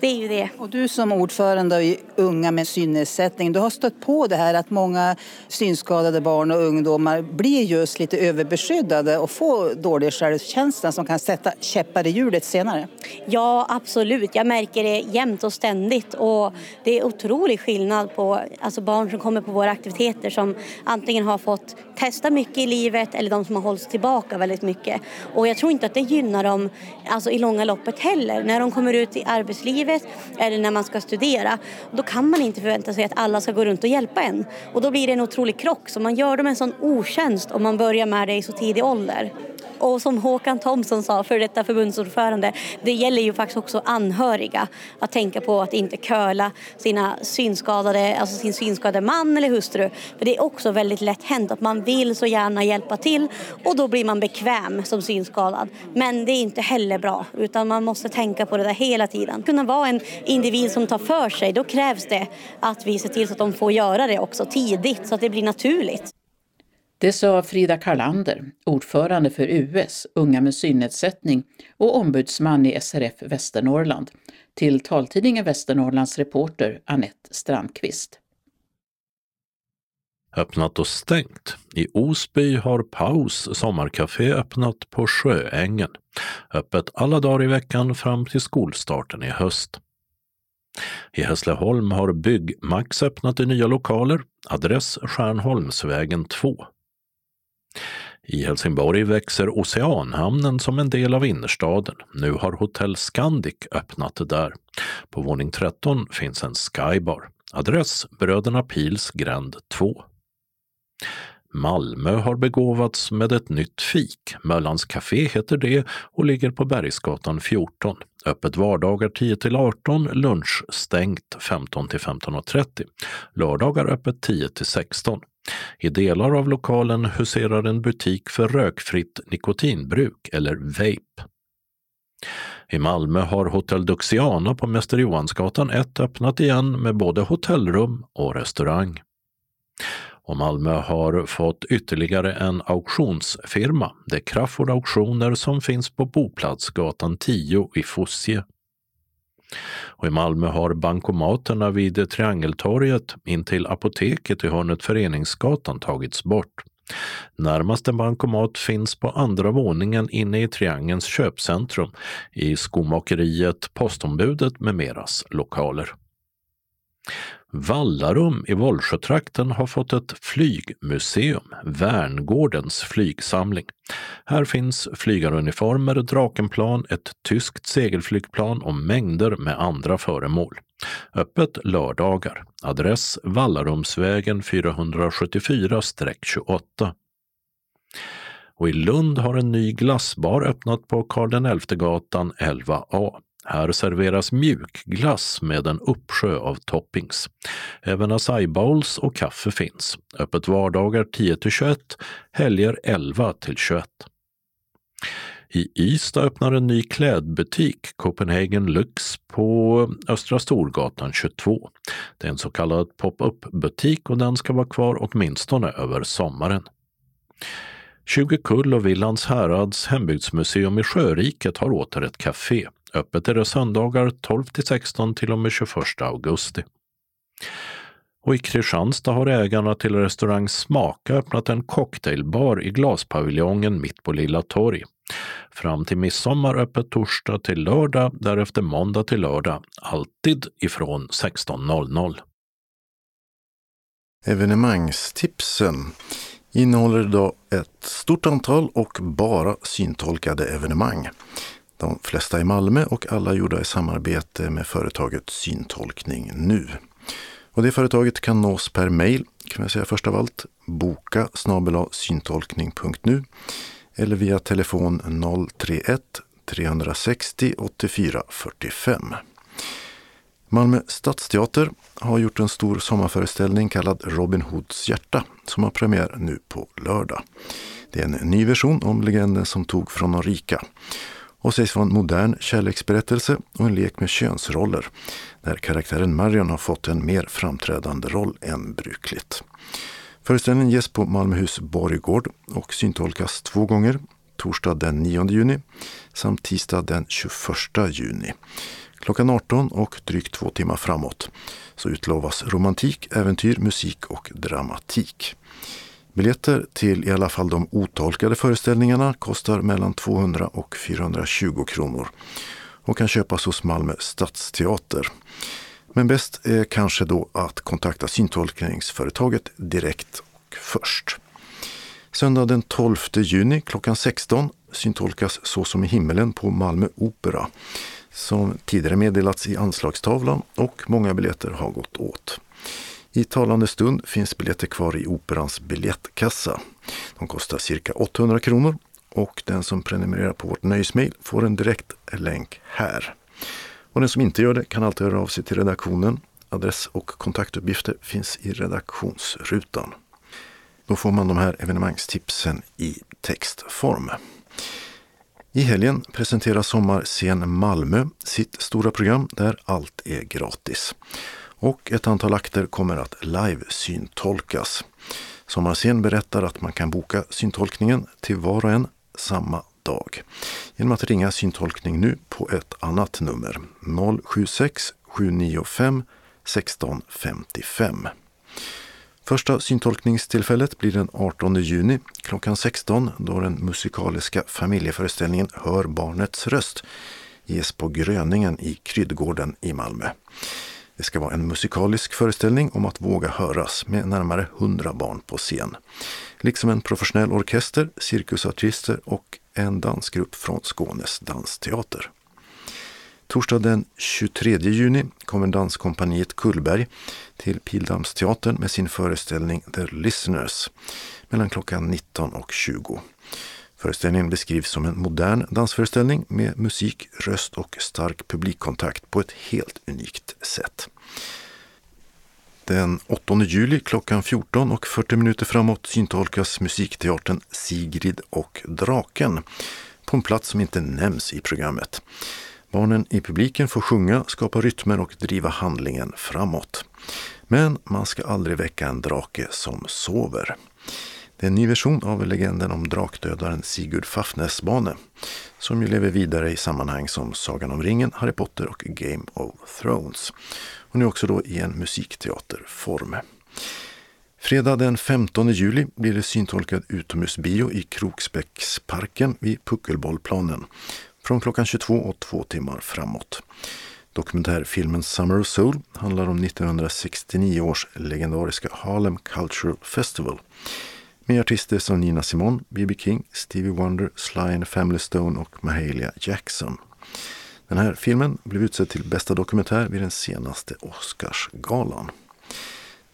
Det är ju det. Och du som ordförande i Unga med synnedsättning, du har stött på det här att många synskadade barn och ungdomar blir just lite överbeskyddade och får dålig självkänsla som kan sätta käppar i hjulet senare. Ja, absolut. Jag märker det jämt och ständigt och det är otrolig skillnad på alltså barn som kommer på våra aktiviteter som antingen har fått testa mycket i livet eller de som har hållits tillbaka väldigt mycket. Och jag tror inte att det gynnar dem alltså, i långa loppet heller. När de kommer ut i arbetslivet eller när man ska studera då kan man inte förvänta sig att alla ska gå runt och hjälpa en. Och då blir det en otrolig krock så man gör dem en sån otjänst om man börjar med det i så tidig ålder. Och som Håkan Thomsson sa, för detta förbundsordförande, det gäller ju faktiskt också anhöriga att tänka på att inte köla sina synskadade, alltså sin synskadade man eller hustru. För det är också väldigt lätt hänt att man vill så gärna hjälpa till och då blir man bekväm som synskadad. Men det är inte heller bra utan man måste tänka på det där hela tiden. Kunna vara en individ som tar för sig, då krävs det att vi ser till så att de får göra det också tidigt så att det blir naturligt. Det sa Frida Karlander, ordförande för US, Unga med synnedsättning och ombudsman i SRF Västernorrland, till taltidningen Västernorrlands reporter Annette Strandqvist. Öppnat och stängt. I Osby har Paus sommarkafé öppnat på Sjöängen. Öppet alla dagar i veckan fram till skolstarten i höst. I Hässleholm har Byggmax öppnat i nya lokaler, adress Stjärnholmsvägen 2. I Helsingborg växer Oceanhamnen som en del av innerstaden. Nu har Hotell Scandic öppnat där. På våning 13 finns en Skybar. Adress Bröderna Pils gränd 2. Malmö har begåvats med ett nytt fik. Möllans Café heter det och ligger på Bergsgatan 14. Öppet vardagar 10 till 18, lunch stängt 15 till 15.30. Lördagar öppet 10 till 16. I delar av lokalen huserar en butik för rökfritt nikotinbruk, eller vape. I Malmö har Hotell Duxiana på Mäster Johansgatan 1 öppnat igen med både hotellrum och restaurang. Och Malmö har fått ytterligare en auktionsfirma, det är Crafoord Auktioner som finns på Boplatsgatan 10 i Fosie. Och I Malmö har bankomaterna vid Triangeltorget intill apoteket i hörnet Föreningsgatan tagits bort. Närmaste bankomat finns på andra våningen inne i Triangelns köpcentrum i skomakeriet, postombudet med meras lokaler. Vallarum i Vollsjötrakten har fått ett flygmuseum, Värngårdens flygsamling. Här finns flygaruniformer, Drakenplan, ett tyskt segelflygplan och mängder med andra föremål. Öppet lördagar. Adress Vallarumsvägen 474-28. Och i Lund har en ny glassbar öppnat på Karl XI-gatan 11A. Här serveras mjukglass med en uppsjö av toppings. Även acai bowls och kaffe finns. Öppet vardagar 10 21, helger 11 21. I Ystad öppnar en ny klädbutik, Copenhagen Lux, på Östra Storgatan 22. Det är en så kallad pop-up butik och den ska vara kvar åtminstone över sommaren. 20 Kull och Villans härads hembygdsmuseum i Sjöriket har åter ett café. Öppet är det söndagar 12 till 16 till och med 21 augusti. Och i Kristianstad har ägarna till restaurang Smaka öppnat en cocktailbar i glaspaviljongen mitt på Lilla torg. Fram till midsommar öppet torsdag till lördag, därefter måndag till lördag, alltid ifrån 16.00. Evenemangstipsen innehåller idag ett stort antal och bara syntolkade evenemang. De flesta i Malmö och alla gjorda i samarbete med företaget Syntolkning Nu. Och det företaget kan nås per mejl kan jag säga först av allt, boka syntolkning.nu eller via telefon 031 360 84 45. Malmö stadsteater har gjort en stor sommarföreställning kallad Robin Hoods hjärta som har premiär nu på lördag. Det är en ny version om legenden som tog från de rika och sägs vara en modern kärleksberättelse och en lek med könsroller där karaktären Marion har fått en mer framträdande roll än brukligt. Föreställningen ges på Malmöhus borggård och syntolkas två gånger, torsdag den 9 juni samt tisdag den 21 juni. Klockan 18 och drygt två timmar framåt så utlovas romantik, äventyr, musik och dramatik. Biljetter till i alla fall de otolkade föreställningarna kostar mellan 200 och 420 kronor och kan köpas hos Malmö stadsteater. Men bäst är kanske då att kontakta syntolkningsföretaget direkt och först. Söndag den 12 juni klockan 16 syntolkas Så som i himmelen på Malmö Opera som tidigare meddelats i anslagstavlan och många biljetter har gått åt. I talande stund finns biljetter kvar i Operans biljettkassa. De kostar cirka 800 kronor och den som prenumererar på vårt nöjesmail får en direkt länk här. Och den som inte gör det kan alltid höra av sig till redaktionen. Adress och kontaktuppgifter finns i redaktionsrutan. Då får man de här evenemangstipsen i textform. I helgen presenterar Sommarscen Malmö sitt stora program där allt är gratis. Och ett antal akter kommer att live-syntolkas. Sommarscen berättar att man kan boka syntolkningen till var och en samma dag genom att ringa syntolkning nu på ett annat nummer 076 795 1655. Första syntolkningstillfället blir den 18 juni klockan 16 då den musikaliska familjeföreställningen Hör barnets röst ges på Gröningen i Kryddgården i Malmö. Det ska vara en musikalisk föreställning om att våga höras med närmare 100 barn på scen. Liksom en professionell orkester, cirkusartister och en dansgrupp från Skånes dansteater. Torsdag den 23 juni kommer danskompaniet Kullberg till Pildamsteatern med sin föreställning The Listeners mellan klockan 19 och 20. Föreställningen beskrivs som en modern dansföreställning med musik, röst och stark publikkontakt på ett helt unikt sätt. Den 8 juli klockan 14 och 40 minuter framåt syntolkas musikteatern Sigrid och draken på en plats som inte nämns i programmet. Barnen i publiken får sjunga, skapa rytmer och driva handlingen framåt. Men man ska aldrig väcka en drake som sover. Det är en ny version av legenden om drakdödaren Sigurd Fafnesbane som ju lever vidare i sammanhang som Sagan om ringen, Harry Potter och Game of Thrones. Och nu också då i en musikteaterform. Fredag den 15 juli blir det syntolkad utomhusbio i Kroksbäcksparken vid Puckelbollplanen från klockan 22 och två timmar framåt. Dokumentärfilmen Summer of Soul handlar om 1969 års legendariska Harlem Cultural Festival med artister som Nina Simone, B.B. King, Stevie Wonder, Sly and Family Stone och Mahalia Jackson. Den här filmen blev utsedd till bästa dokumentär vid den senaste Oscarsgalan.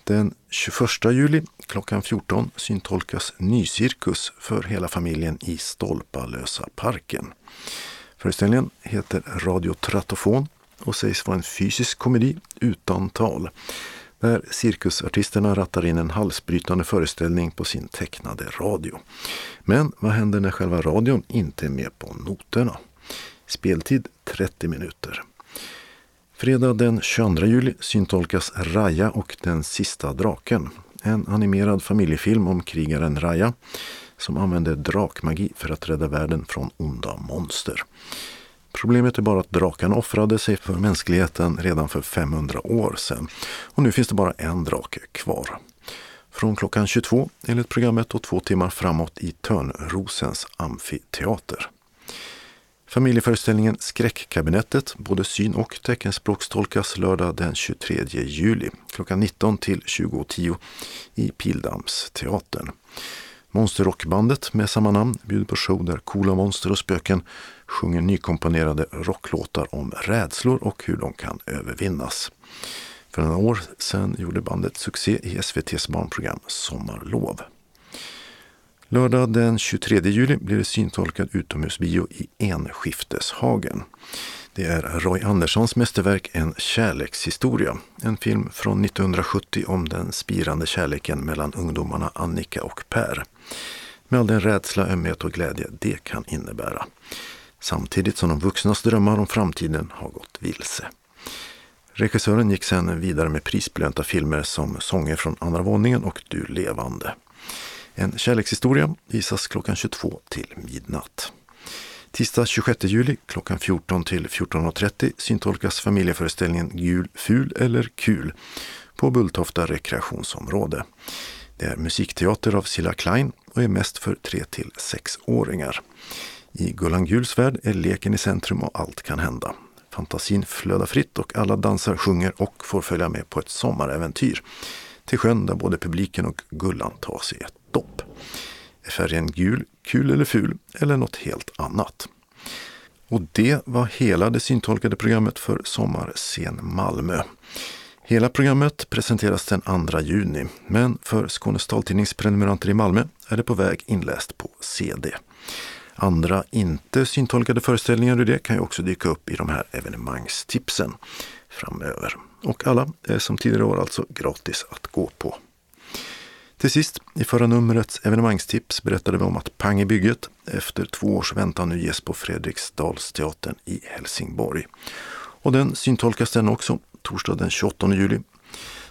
Den 21 juli klockan 14 syntolkas Nycirkus för hela familjen i Stolpalösa parken. Föreställningen heter Radio Trattofon och sägs vara en fysisk komedi utan tal där cirkusartisterna rattar in en halsbrytande föreställning på sin tecknade radio. Men vad händer när själva radion inte är med på noterna? Speltid 30 minuter. Fredag den 22 juli syntolkas Raja och den sista draken. En animerad familjefilm om krigaren Raja som använder drakmagi för att rädda världen från onda monster. Problemet är bara att drakarna offrade sig för mänskligheten redan för 500 år sedan. Och nu finns det bara en drake kvar. Från klockan 22 enligt programmet och två timmar framåt i Törnrosens amfiteater. Familjeföreställningen Skräckkabinettet, både syn och teckenspråkstolkas lördag den 23 juli klockan 19 till 20.10 i Pildammsteatern. Monsterrockbandet med samma namn bjuder på show där coola monster och spöken sjunger nykomponerade rocklåtar om rädslor och hur de kan övervinnas. För några år sedan gjorde bandet succé i SVTs barnprogram Sommarlov. Lördag den 23 juli blir det syntolkad utomhusbio i Enskifteshagen. Det är Roy Anderssons mästerverk En kärlekshistoria. En film från 1970 om den spirande kärleken mellan ungdomarna Annika och Per. Med all den rädsla, ömhet och glädje det kan innebära. Samtidigt som de vuxnas drömmar om framtiden har gått vilse. Regissören gick sedan vidare med prisbelönta filmer som Sånger från andra våningen och Du levande. En kärlekshistoria visas klockan 22 till midnatt. Tisdag 26 juli klockan 14 till 14.30 syntolkas familjeföreställningen Gul, ful eller kul på Bulltofta rekreationsområde. Det är musikteater av Silla Klein och är mest för 3 till 6-åringar. I Gullan Guls värld är leken i centrum och allt kan hända. Fantasin flödar fritt och alla dansar, sjunger och får följa med på ett sommaräventyr till sjön där både publiken och Gullan tar sig ett dopp. Är färgen gul, kul eller ful eller något helt annat? Och det var hela det syntolkade programmet för Sommarscen Malmö. Hela programmet presenteras den 2 juni, men för Skånes taltidnings prenumeranter i Malmö är det på väg inläst på CD. Andra inte syntolkade föreställningar ur det kan ju också dyka upp i de här evenemangstipsen framöver. Och alla är som tidigare år alltså gratis att gå på. Till sist, i förra numrets evenemangstips berättade vi om att Pang i bygget efter två års väntan nu ges på Fredriksdalsteatern i Helsingborg. Och den syntolkas den också torsdag den 28 juli.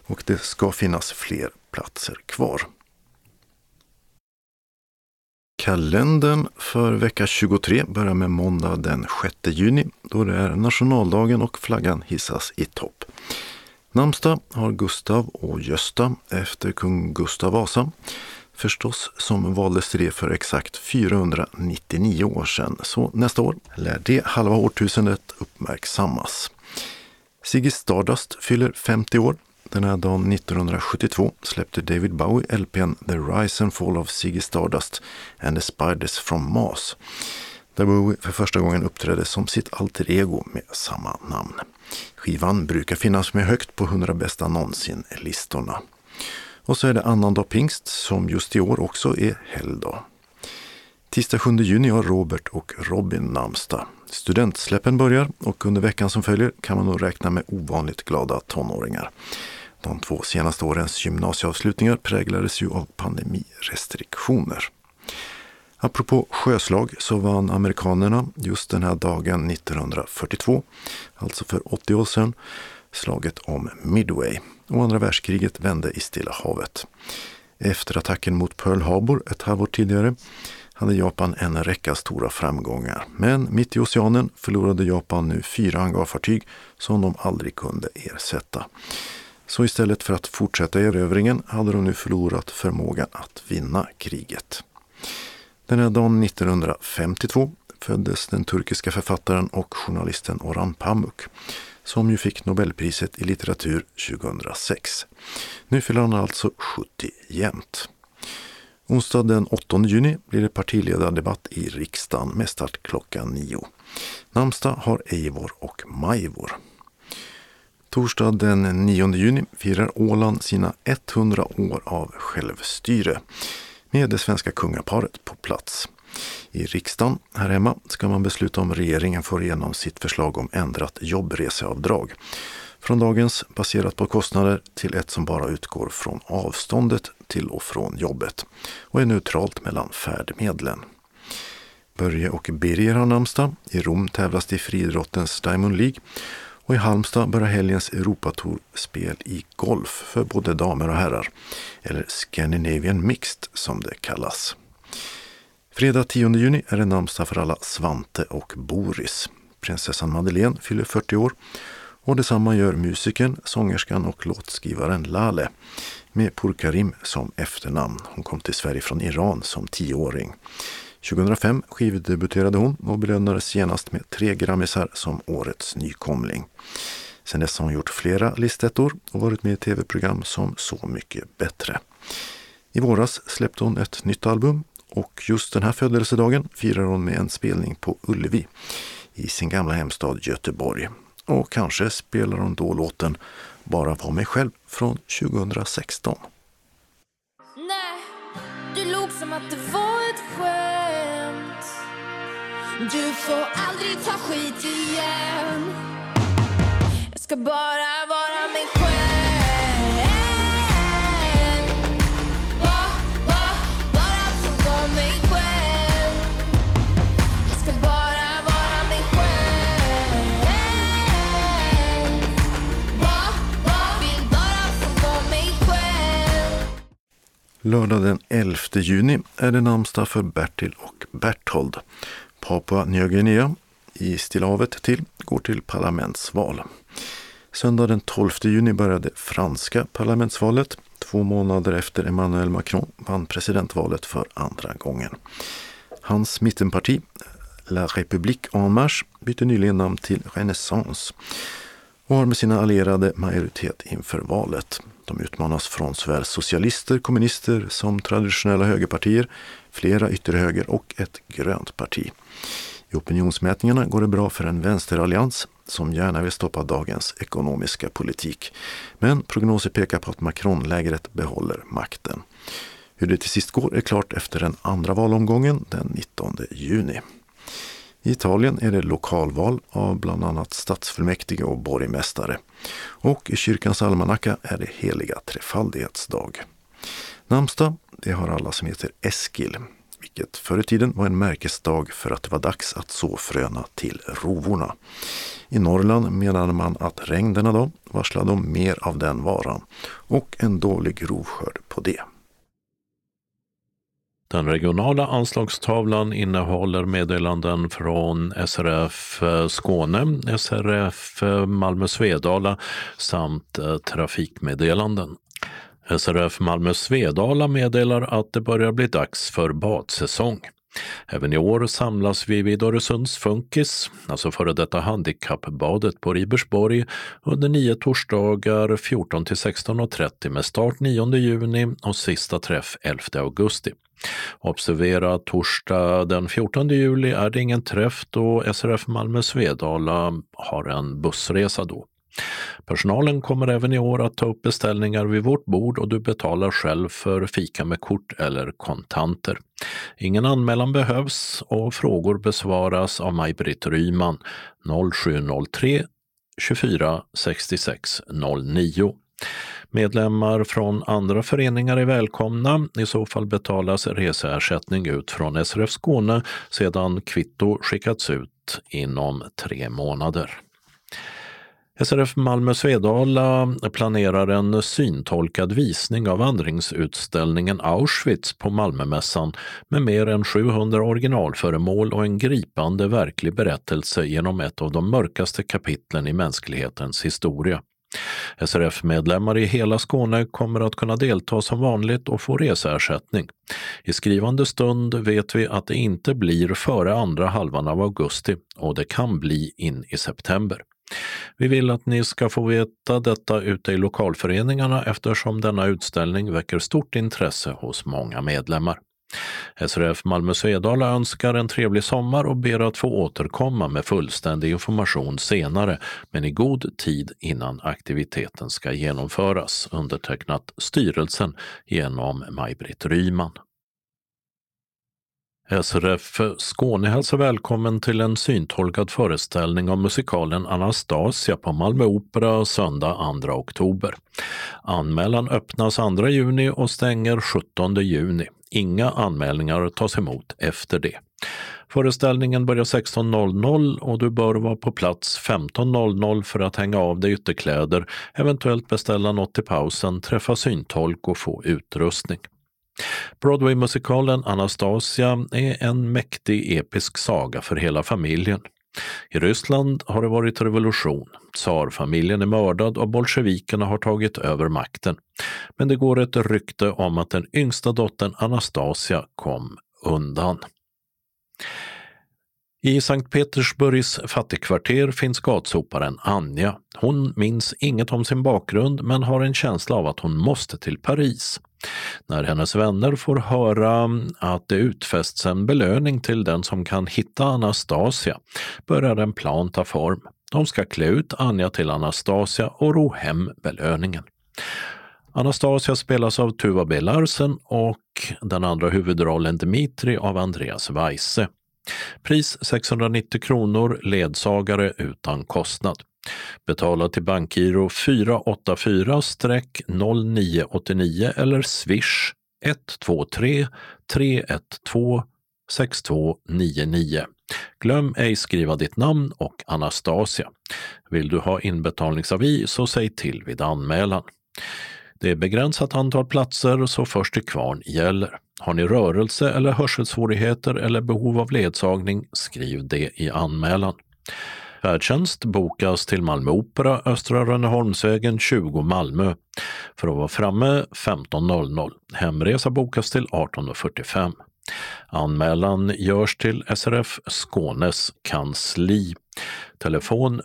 Och det ska finnas fler platser kvar. Kalendern för vecka 23 börjar med måndag den 6 juni då det är nationaldagen och flaggan hissas i topp. Namnsdag har Gustav och Gösta efter kung Gustav Vasa. Förstås som valdes till det för exakt 499 år sedan. Så nästa år lär det halva årtusendet uppmärksammas. Ziggy Stardust fyller 50 år. Den här dagen 1972 släppte David Bowie LPn The Rise and Fall of Ziggy Stardust and the Spiders from Mars. där Bowie för första gången uppträdde som sitt alter ego med samma namn. Skivan brukar finnas med högt på 100 bästa någonsin-listorna. Och så är det annandag pingst som just i år också är helgdag. Tisdag 7 juni har Robert och Robin namnsdag. Studentsläppen börjar och under veckan som följer kan man nog räkna med ovanligt glada tonåringar. De två senaste årens gymnasieavslutningar präglades ju av pandemirestriktioner. Apropå sjöslag så vann amerikanerna just den här dagen 1942, alltså för 80 år sedan, slaget om Midway och andra världskriget vände i Stilla havet. Efter attacken mot Pearl Harbor ett halvår tidigare hade Japan en räcka stora framgångar. Men mitt i oceanen förlorade Japan nu fyra hangarfartyg som de aldrig kunde ersätta. Så istället för att fortsätta erövringen hade de nu förlorat förmågan att vinna kriget. Den här dagen 1952 föddes den turkiska författaren och journalisten Orhan Pamuk som ju fick Nobelpriset i litteratur 2006. Nu fyller han alltså 70 jämt. Onsdag den 8 juni blir det partiledardebatt i riksdagen med start klockan 9. Namnsdag har Eivor och Majvor. Torsdag den 9 juni firar Åland sina 100 år av självstyre med det svenska kungaparet på plats. I riksdagen här hemma ska man besluta om regeringen får igenom sitt förslag om ändrat jobbreseavdrag. Från dagens baserat på kostnader till ett som bara utgår från avståndet till och från jobbet och är neutralt mellan färdmedlen. Börje och Birger har namnsdag. I Rom tävlas det i friidrottens Diamond League och i Halmstad börjar helgens Europatourspel i golf för både damer och herrar, eller Scandinavian Mixed som det kallas. Fredag 10 juni är det namnsdag för alla Svante och Boris. Prinsessan Madeleine fyller 40 år och detsamma gör musikern, sångerskan och låtskrivaren Lale med Purkarim som efternamn. Hon kom till Sverige från Iran som tioåring. 2005 skivdebuterade hon och belönades genast med tre grammisar som årets nykomling. Sen dess har hon gjort flera listettor och varit med i tv-program som Så mycket bättre. I våras släppte hon ett nytt album och just den här födelsedagen firar hon med en spelning på Ullevi i sin gamla hemstad Göteborg. Och kanske spelar hon då låten Bara var mig själv från 2016. Nej, du låg som att det var du får aldrig ta skit igen. Jag ska bara vara mig själv. Bara få vara mig själv. Jag ska bara vara mig själv. Vill bara få vara mig själv. Lördag den 11 juni är det namnsdag för Bertil och Berthold. Papua Nya Guinea i Stilla havet till går till parlamentsval. Söndag den 12 juni började franska parlamentsvalet två månader efter Emmanuel Macron vann presidentvalet för andra gången. Hans mittenparti, La République En Marche, bytte nyligen namn till Renaissance och har med sina allierade majoritet inför valet. De utmanas från såväl socialister, kommunister som traditionella högerpartier, flera ytterhöger och ett grönt parti. I opinionsmätningarna går det bra för en vänsterallians som gärna vill stoppa dagens ekonomiska politik. Men prognoser pekar på att Macron-lägret behåller makten. Hur det till sist går är klart efter den andra valomgången den 19 juni. I Italien är det lokalval av bland annat stadsfullmäktige och borgmästare. Och i kyrkans almanacka är det heliga trefaldighetsdag. Namnsdag, det har alla som heter Eskil, vilket förr i tiden var en märkesdag för att det var dags att så fröna till rovorna. I Norrland menade man att regn denna dag varslade om mer av den varan och en dålig rovskörd på det. Den regionala anslagstavlan innehåller meddelanden från SRF eh, Skåne, SRF eh, Malmö Svedala samt eh, trafikmeddelanden. SRF Malmö Svedala meddelar att det börjar bli dags för badsäsong. Även i år samlas vi vid Öresunds Funkis, alltså före detta handikappbadet på Ribersborg, under nio torsdagar 14 till 16.30 med start 9 juni och sista träff 11 augusti. Observera att torsdag den 14 juli är det ingen träff då SRF Malmö Svedala har en bussresa då. Personalen kommer även i år att ta upp beställningar vid vårt bord och du betalar själv för fika med kort eller kontanter. Ingen anmälan behövs och frågor besvaras av Maj-Britt Ryman 0703 24 66 09. Medlemmar från andra föreningar är välkomna. I så fall betalas reseersättning ut från SRF Skåne sedan kvitto skickats ut inom tre månader. SRF Malmö Svedala planerar en syntolkad visning av vandringsutställningen Auschwitz på Malmömässan med mer än 700 originalföremål och en gripande verklig berättelse genom ett av de mörkaste kapitlen i mänsklighetens historia. SRF-medlemmar i hela Skåne kommer att kunna delta som vanligt och få reseersättning. I skrivande stund vet vi att det inte blir före andra halvan av augusti och det kan bli in i september. Vi vill att ni ska få veta detta ute i lokalföreningarna eftersom denna utställning väcker stort intresse hos många medlemmar. SRF Malmö Svedala önskar en trevlig sommar och ber att få återkomma med fullständig information senare, men i god tid innan aktiviteten ska genomföras. Undertecknat styrelsen genom Maj-Britt Ryman. SRF Skåne hälsar välkommen till en syntolkad föreställning av musikalen Anastasia på Malmö Opera söndag 2 oktober. Anmälan öppnas 2 juni och stänger 17 juni. Inga anmälningar tas emot efter det. Föreställningen börjar 16.00 och du bör vara på plats 15.00 för att hänga av dig ytterkläder, eventuellt beställa något till pausen, träffa syntolk och få utrustning. Broadway-musikalen Anastasia är en mäktig episk saga för hela familjen. I Ryssland har det varit revolution. Tsarfamiljen är mördad och bolsjevikerna har tagit över makten. Men det går ett rykte om att den yngsta dottern Anastasia kom undan. I Sankt Petersburgs fattigkvarter finns gatsoparen Anja. Hon minns inget om sin bakgrund men har en känsla av att hon måste till Paris. När hennes vänner får höra att det utfästs en belöning till den som kan hitta Anastasia börjar en plan ta form. De ska klä ut Anja till Anastasia och ro hem belöningen. Anastasia spelas av Tuva B. Larsen och den andra huvudrollen Dmitri av Andreas Weise. Pris 690 kronor, ledsagare utan kostnad. Betala till bankgiro 484-0989 eller swish 123 312 6299. Glöm ej skriva ditt namn och Anastasia. Vill du ha inbetalningsavi så säg till vid anmälan. Det är begränsat antal platser så först till kvarn gäller. Har ni rörelse eller hörselsvårigheter eller behov av ledsagning, skriv det i anmälan. Färdtjänst bokas till Malmö Opera, Östra Rönneholmsvägen 20 Malmö för att vara framme 15.00. Hemresa bokas till 18.45. Anmälan görs till SRF Skånes kansli. Telefon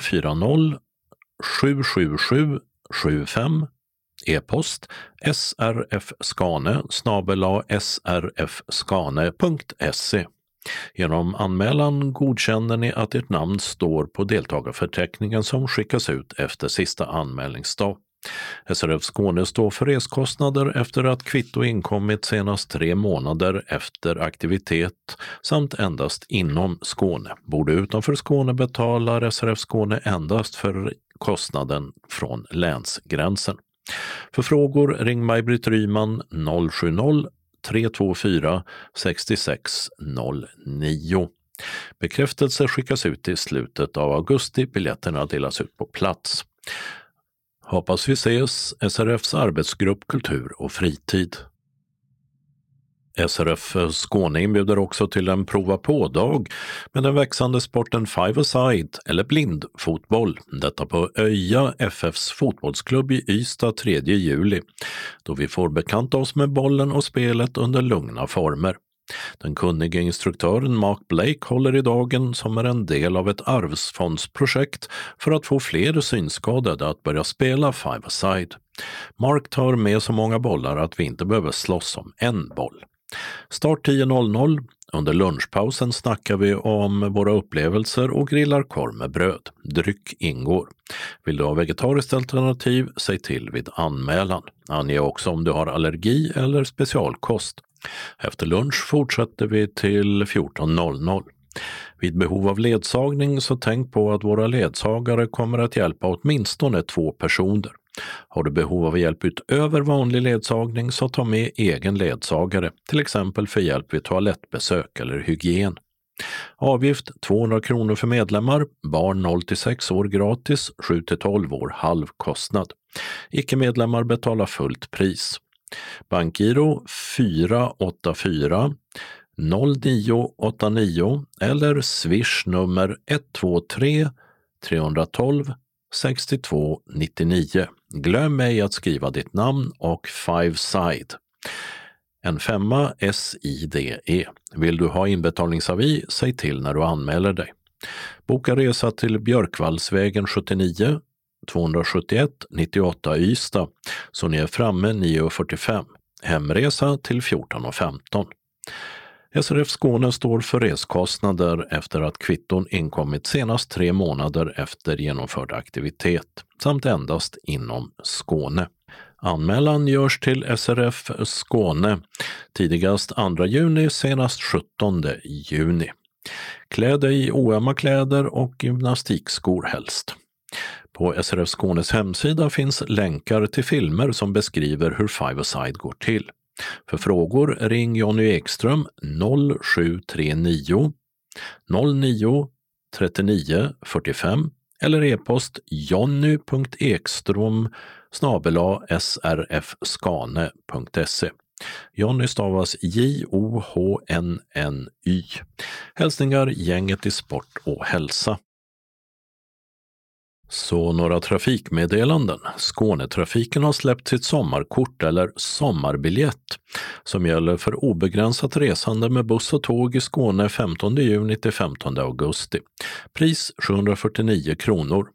040 777 75 E-post srfskane srfskane.se Genom anmälan godkänner ni att ert namn står på deltagarförteckningen som skickas ut efter sista anmälningsdag. SRF Skåne står för reskostnader efter att kvitto inkommit senast tre månader efter aktivitet samt endast inom Skåne. Bor du utanför Skåne betalar SRF Skåne endast för kostnaden från länsgränsen. För frågor ring Maj-Britt Ryman 070 324 6609. Bekräftelse skickas ut i slutet av augusti. Biljetterna delas ut på plats. Hoppas vi ses, SRFs arbetsgrupp Kultur och fritid. SRF eh, Skåne inbjuder också till en prova på-dag med den växande sporten five-a-side eller blindfotboll. Detta på Öja FFs fotbollsklubb i Ystad 3 juli då vi får bekanta oss med bollen och spelet under lugna former. Den kunnige instruktören Mark Blake håller i dagen som är en del av ett arvsfondsprojekt för att få fler synskadade att börja spela five-a-side. Mark tar med så många bollar att vi inte behöver slåss om en boll. Start 10.00. Under lunchpausen snackar vi om våra upplevelser och grillar korv med bröd. Dryck ingår. Vill du ha vegetariskt alternativ, säg till vid anmälan. Ange också om du har allergi eller specialkost. Efter lunch fortsätter vi till 14.00. Vid behov av ledsagning så tänk på att våra ledsagare kommer att hjälpa åtminstone två personer. Har du behov av hjälp utöver vanlig ledsagning så ta med egen ledsagare, till exempel för hjälp vid toalettbesök eller hygien. Avgift 200 kronor för medlemmar, barn 0 till 6 år gratis, 7 till 12 år halv kostnad. Icke-medlemmar betalar fullt pris. Bankgiro 484 0989 eller swish nummer 123 312 6299. Glöm ej att skriva ditt namn och five side. En femma SIDE. Vill du ha inbetalningsavi, säg till när du anmäler dig. Boka resa till Björkvallsvägen 79 271 98 Ystad så ni är framme 9.45. Hemresa till 14.15. SRF Skåne står för reskostnader efter att kvitton inkommit senast tre månader efter genomförd aktivitet samt endast inom Skåne. Anmälan görs till SRF Skåne tidigast 2 juni, senast 17 juni. Klä dig i oömma kläder och gymnastikskor helst. På SRF Skånes hemsida finns länkar till filmer som beskriver hur Five-A-Side går till. För frågor ring Jonny Ekström 0739 09 39 45 eller e-post jonny.ekstrom srfskane.se. Jonny stavas J-O-H-N-N-Y. Hälsningar gänget i sport och hälsa. Så några trafikmeddelanden. Skånetrafiken har släppt sitt sommarkort eller sommarbiljett som gäller för obegränsat resande med buss och tåg i Skåne 15 juni till 15 augusti. Pris 749 kronor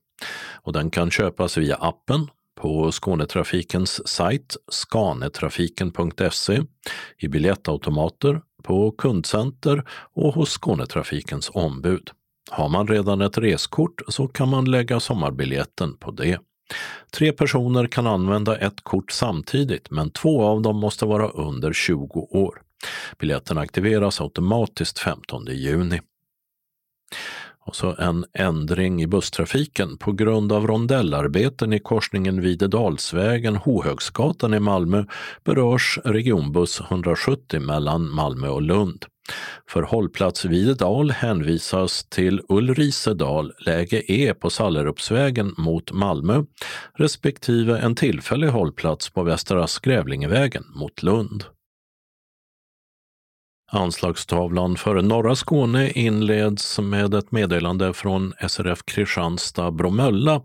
och den kan köpas via appen på Skånetrafikens sajt skanetrafiken.se, i biljettautomater, på kundcenter och hos Skånetrafikens ombud. Har man redan ett reskort så kan man lägga sommarbiljetten på det. Tre personer kan använda ett kort samtidigt, men två av dem måste vara under 20 år. Biljetten aktiveras automatiskt 15 juni. Och så en ändring i busstrafiken. På grund av rondellarbeten i korsningen Videdalsvägen Hohögsgatan i Malmö berörs regionbuss 170 mellan Malmö och Lund. För hållplats Videdal hänvisas till Ulrisedal, läge E på Sallerupsvägen mot Malmö respektive en tillfällig hållplats på Västra Skrävlingevägen mot Lund. Anslagstavlan för norra Skåne inleds med ett meddelande från SRF Kristianstad Bromölla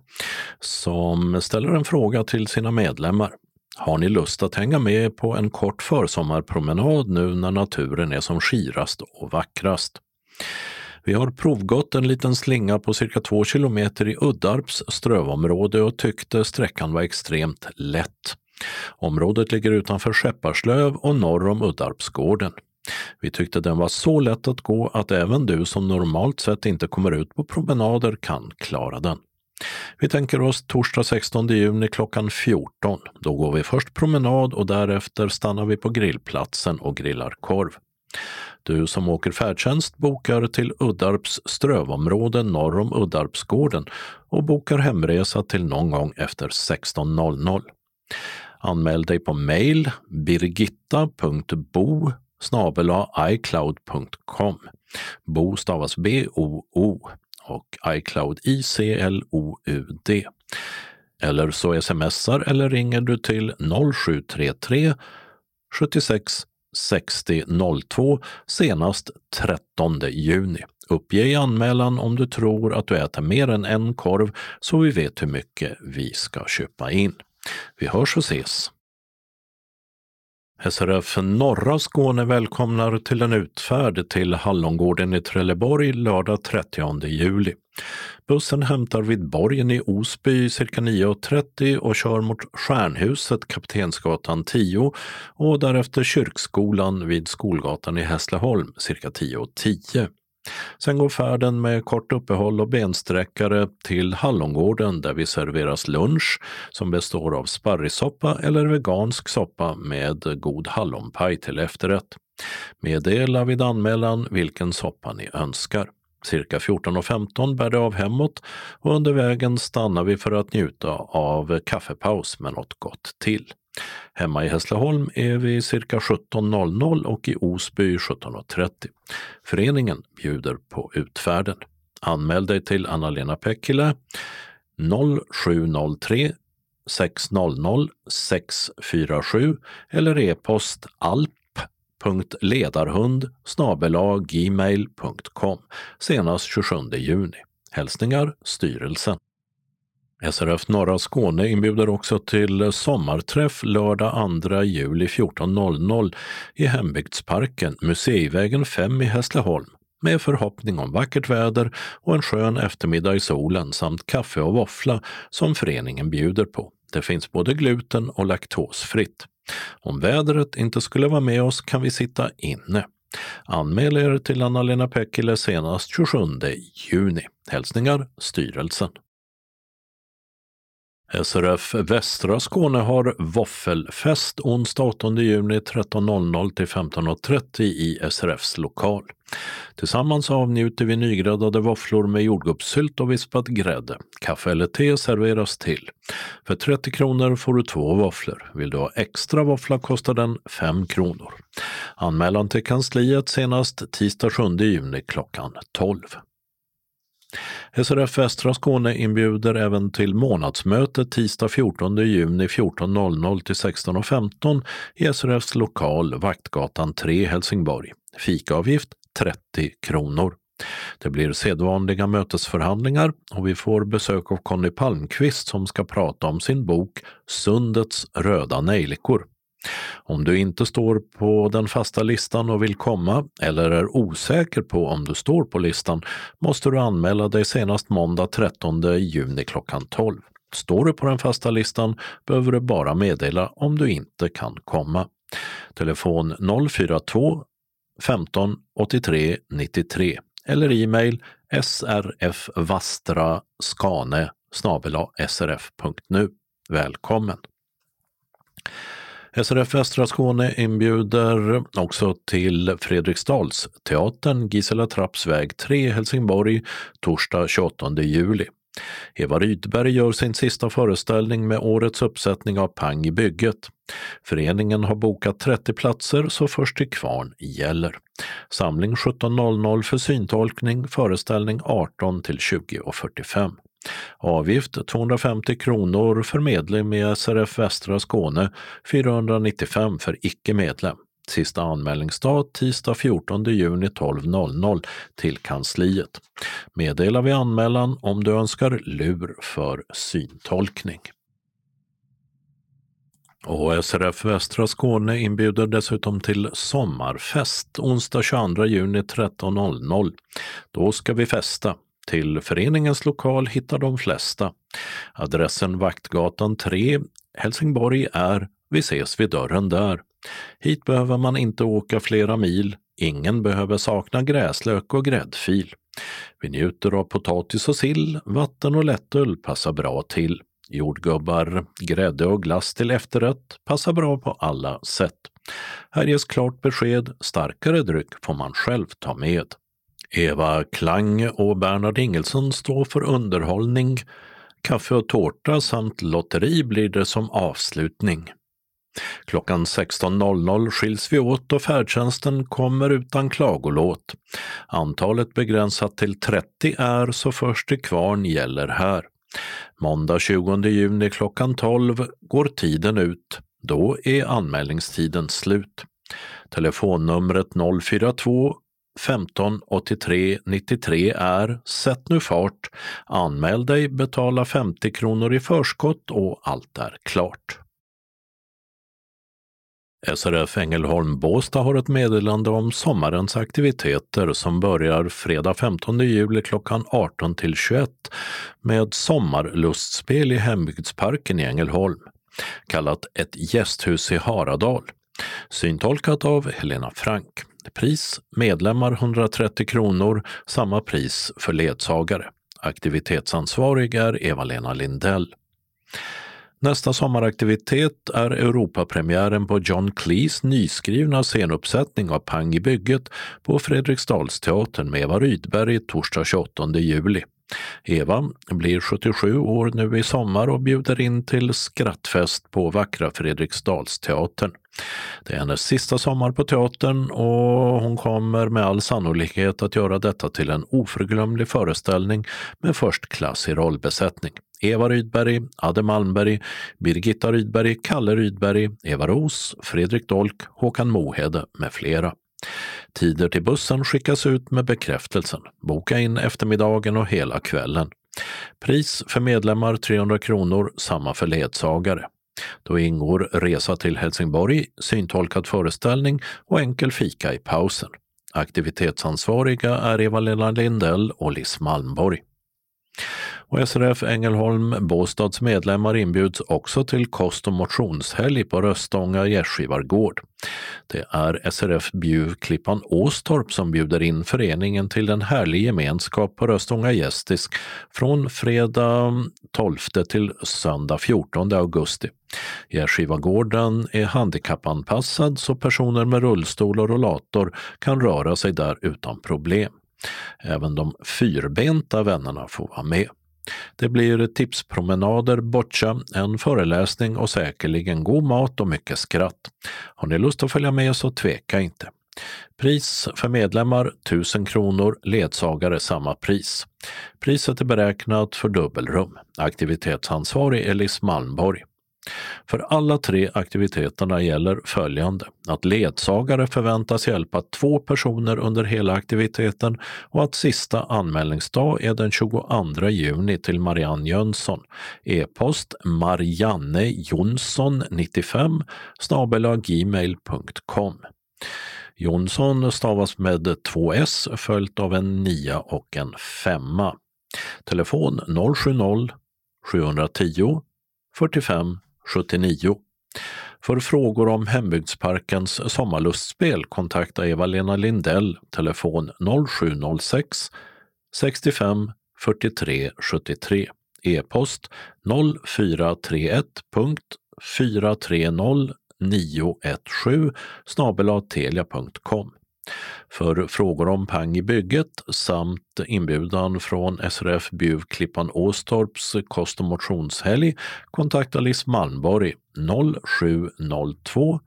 som ställer en fråga till sina medlemmar. Har ni lust att hänga med på en kort försommarpromenad nu när naturen är som skirast och vackrast? Vi har provgått en liten slinga på cirka två kilometer i Uddarps strövområde och tyckte sträckan var extremt lätt. Området ligger utanför Skepparslöv och norr om Uddarpsgården. Vi tyckte den var så lätt att gå att även du som normalt sett inte kommer ut på promenader kan klara den. Vi tänker oss torsdag 16 juni klockan 14. Då går vi först promenad och därefter stannar vi på grillplatsen och grillar korv. Du som åker färdtjänst bokar till Uddarps strövområde norr om Uddarpsgården och bokar hemresa till någon gång efter 16.00. Anmäl dig på mejl, birgitta.bo icloud.com. Bo stavas B-O-O och iCloud i CLOUD. Eller så smsar eller ringer du till 0733 76 60 02 senast 13 juni. Uppge i anmälan om du tror att du äter mer än en korv så vi vet hur mycket vi ska köpa in. Vi hörs och ses! SRF Norra Skåne välkomnar till en utfärd till Hallongården i Trelleborg lördag 30 juli. Bussen hämtar vid borgen i Osby cirka 9.30 och kör mot Stjärnhuset Kaptensgatan 10 och därefter Kyrkskolan vid Skolgatan i Hässleholm cirka 10.10. Sen går färden med kort uppehåll och bensträckare till Hallongården där vi serveras lunch som består av sparrissoppa eller vegansk soppa med god hallonpaj till efterrätt. Meddela vid anmälan vilken soppa ni önskar. Cirka 14.15 bär det av hemåt och under vägen stannar vi för att njuta av kaffepaus med något gott till. Hemma i Hässleholm är vi cirka 17.00 och i Osby 17.30. Föreningen bjuder på utfärden. Anmäl dig till Anna-Lena Pekkilä 0703 600 647 eller e-post alp.ledarhund gmail.com senast 27 juni. Hälsningar styrelsen. SRF Norra Skåne inbjuder också till sommarträff lördag 2 juli 14.00 i Hembygdsparken, Museivägen 5 i Hässleholm med förhoppning om vackert väder och en skön eftermiddag i solen samt kaffe och våffla som föreningen bjuder på. Det finns både gluten och laktosfritt. Om vädret inte skulle vara med oss kan vi sitta inne. Anmäl er till Anna-Lena Pekkilä senast 27 juni. Hälsningar styrelsen. SRF Västra Skåne har våffelfest onsdag 8 juni 13.00 till 15.30 i SRFs lokal. Tillsammans avnjuter vi nygräddade våfflor med jordgubbssylt och vispad grädde. Kaffe eller te serveras till. För 30 kronor får du två våfflor. Vill du ha extra våffla kostar den 5 kronor. Anmälan till kansliet senast tisdag 7 juni klockan 12. SRF Västra Skåne inbjuder även till månadsmöte tisdag 14 juni 14.00 till 16.15 i SRFs lokal Vaktgatan 3 Helsingborg. Fikaavgift 30 kronor. Det blir sedvanliga mötesförhandlingar och vi får besök av Conny Palmqvist som ska prata om sin bok Sundets röda nejlikor. Om du inte står på den fasta listan och vill komma eller är osäker på om du står på listan måste du anmäla dig senast måndag 13 juni klockan 12. Står du på den fasta listan behöver du bara meddela om du inte kan komma. Telefon 042 15 83 93 eller e-mail srfvastraskane srf.nu. Välkommen! SRF Västra Skåne inbjuder också till Fredriksdalsteatern, Gisela Trapps väg 3, Helsingborg, torsdag 28 juli. Eva Rydberg gör sin sista föreställning med årets uppsättning av Pang i bygget. Föreningen har bokat 30 platser så först till kvarn gäller. Samling 17.00 för syntolkning, föreställning 18 till 20.45. Avgift 250 kronor för medlem i SRF Västra Skåne, 495 för icke-medlem. Sista anmälningsdag tisdag 14 juni 12.00 till kansliet. Meddela vid anmälan om du önskar lur för syntolkning. Och SRF Västra Skåne inbjuder dessutom till sommarfest onsdag 22 juni 13.00. Då ska vi festa. Till föreningens lokal hittar de flesta. Adressen Vaktgatan 3, Helsingborg är Vi ses vid dörren där. Hit behöver man inte åka flera mil. Ingen behöver sakna gräslök och gräddfil. Vi njuter av potatis och sill, vatten och lättöl passar bra till. Jordgubbar, grädde och glass till efterrätt passar bra på alla sätt. Här ges klart besked, starkare dryck får man själv ta med. Eva Klang och Bernhard Ingelsson står för underhållning. Kaffe och tårta samt lotteri blir det som avslutning. Klockan 16.00 skiljs vi åt och färdtjänsten kommer utan klagolåt. Antalet begränsat till 30 är så först till kvarn gäller här. Måndag 20 juni klockan 12 går tiden ut. Då är anmälningstiden slut. Telefonnumret 042 15 83 93 är Sätt nu fart, anmäl dig, betala 50 kronor i förskott och allt är klart. SRF Ängelholm Båstad har ett meddelande om sommarens aktiviteter som börjar fredag 15 juli klockan 18 till 21 med sommarlustspel i hembygdsparken i Ängelholm, kallat Ett gästhus i Haradal. Syntolkat av Helena Frank. Pris medlemmar 130 kronor, samma pris för ledsagare. Aktivitetsansvarig är Eva-Lena Lindell. Nästa sommaraktivitet är Europapremiären på John Cleese nyskrivna scenuppsättning av Pang i bygget på Fredriksdalsteatern med Eva Rydberg torsdag 28 juli. Eva blir 77 år nu i sommar och bjuder in till skrattfest på vackra Fredriksdalsteatern. Det är hennes sista sommar på teatern och hon kommer med all sannolikhet att göra detta till en oförglömlig föreställning med förstklassig rollbesättning. Eva Rydberg, Adde Malmberg, Birgitta Rydberg, Kalle Rydberg, Eva Ros, Fredrik Dolk, Håkan Mohede med flera. Tider till bussen skickas ut med bekräftelsen. Boka in eftermiddagen och hela kvällen. Pris för medlemmar 300 kronor, samma för ledsagare. Då ingår resa till Helsingborg, syntolkad föreställning och enkel fika i pausen. Aktivitetsansvariga är Eva-Lena Lindell och Liss Malmborg. Och SRF Ängelholm Båstads medlemmar inbjuds också till kost och motionshelg på Röstånga gästgivargård. Det är SRF Bjuv Klippan Åstorp som bjuder in föreningen till en härlig gemenskap på Röstånga Gästisk från fredag 12 till söndag 14 augusti. Gästgivargården är handikappanpassad så personer med rullstol och rollator kan röra sig där utan problem. Även de fyrbenta vännerna får vara med. Det blir tipspromenader, boccia, en föreläsning och säkerligen god mat och mycket skratt. Har ni lust att följa med så tveka inte. Pris för medlemmar 1000 kronor, ledsagare samma pris. Priset är beräknat för dubbelrum. Aktivitetsansvarig Elis Malmborg. För alla tre aktiviteterna gäller följande. Att ledsagare förväntas hjälpa två personer under hela aktiviteten och att sista anmälningsdag är den 22 juni till Marianne Jönsson. E-post mariannejonsson95 gmail.com. Jonsson stavas med två s följt av en nia och en femma. Telefon 070 710 45 79. För frågor om Hembygdsparkens sommarlustspel kontakta Eva-Lena Lindell, telefon 0706 65 43 73. E-post 0431.430917 snabel-telia.com. För frågor om pang i bygget samt inbjudan från SRF Bjuv Klippan Åstorps kost och motionshelg kontakta Liss Malmborg 0702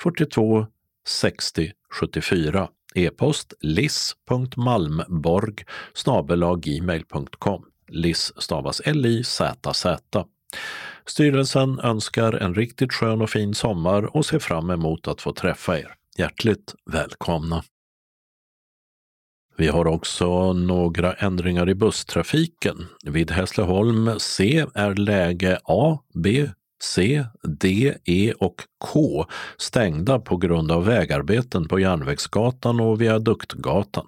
42 60 74 e-post liss.malmborg gmail.com Liss stavas L-I-Z-Z. Styrelsen önskar en riktigt skön och fin sommar och ser fram emot att få träffa er. Hjärtligt välkomna! Vi har också några ändringar i busstrafiken. Vid Hässleholm C är läge A, B, C, D, E och K stängda på grund av vägarbeten på Järnvägsgatan och Viaduktgatan.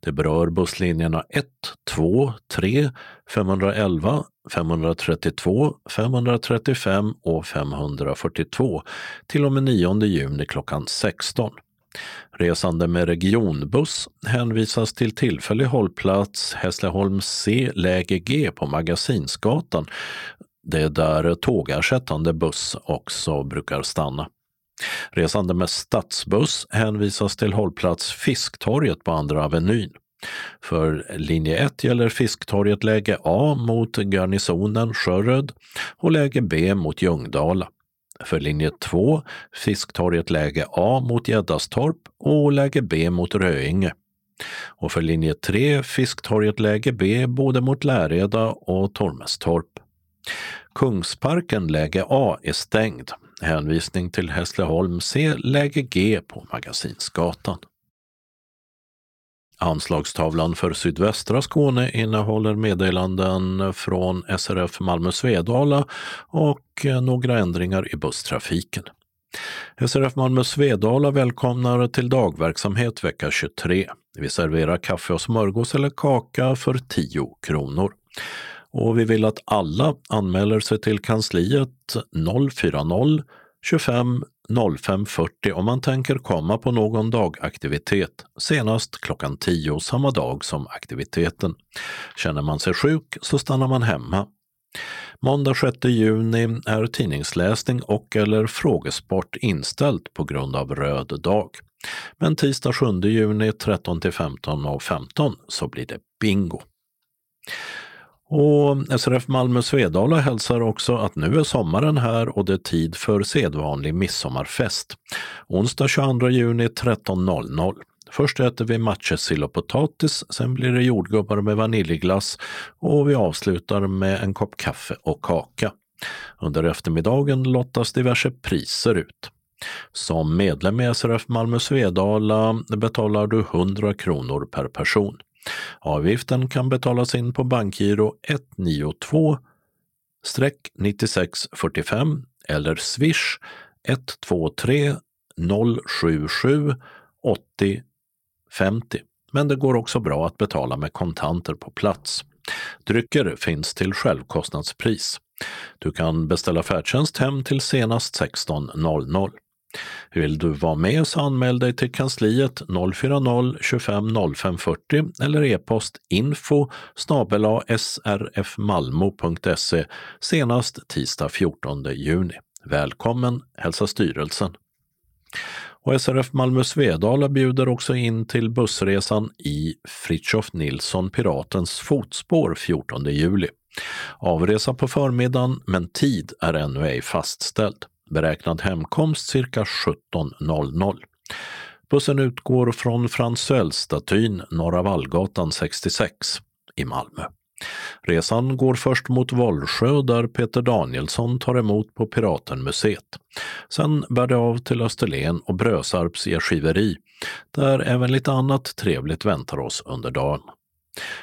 Det berör busslinjerna 1, 2, 3, 511, 532, 535 och 542 till och med 9 juni klockan 16. Resande med regionbuss hänvisas till tillfällig hållplats Hässleholm C läge G på Magasinsgatan. Det är där tågersättande buss också brukar stanna. Resande med stadsbuss hänvisas till hållplats Fisktorget på Andra Avenyn. För linje 1 gäller Fisktorget läge A mot Garnisonen Sjöröd och läge B mot Ljungdala. För linje 2 Fisktorget läge A mot Gäddastorp och läge B mot Röinge. Och för linje 3 Fisktorget läge B både mot Läreda och Tormestorp. Kungsparken läge A är stängd. Hänvisning till Hässleholm C läge G på Magasinsgatan. Anslagstavlan för sydvästra Skåne innehåller meddelanden från SRF Malmö Svedala och eh, några ändringar i busstrafiken. SRF Malmö Svedala välkomnar till dagverksamhet vecka 23. Vi serverar kaffe och smörgås eller kaka för 10 kronor. Och vi vill att alla anmäler sig till kansliet 040 25 05.40 om man tänker komma på någon dagaktivitet, senast klockan 10 samma dag som aktiviteten. Känner man sig sjuk så stannar man hemma. Måndag 6 juni är tidningsläsning och eller frågesport inställt på grund av röd dag. Men tisdag 7 juni 13 till 15 och 15 så blir det bingo. Och SRF Malmö Svedala hälsar också att nu är sommaren här och det är tid för sedvanlig midsommarfest. Onsdag 22 juni 13.00. Först äter vi matjessill och potatis, sen blir det jordgubbar med vaniljglass och vi avslutar med en kopp kaffe och kaka. Under eftermiddagen lottas diverse priser ut. Som medlem i SRF Malmö Svedala betalar du 100 kronor per person. Avgiften kan betalas in på bankgiro 192 9645 eller swish 123 077 80 50. Men det går också bra att betala med kontanter på plats. Drycker finns till självkostnadspris. Du kan beställa färdtjänst hem till senast 16.00. Vill du vara med så anmäl dig till kansliet 040 25 05 40 eller e-post info srfmalmo.se senast tisdag 14 juni. Välkommen hälsa styrelsen. Och SRF Malmö Svedala bjuder också in till bussresan i Fritjof Nilsson Piratens fotspår 14 juli. Avresa på förmiddagen, men tid är ännu ej fastställd. Beräknad hemkomst cirka 17.00. Bussen utgår från Franzell-statyn Norra Vallgatan 66 i Malmö. Resan går först mot Vollsjö där Peter Danielsson tar emot på Piratenmuseet. Sen bär det av till Österlen och Brösarps gästgiveri där även lite annat trevligt väntar oss under dagen.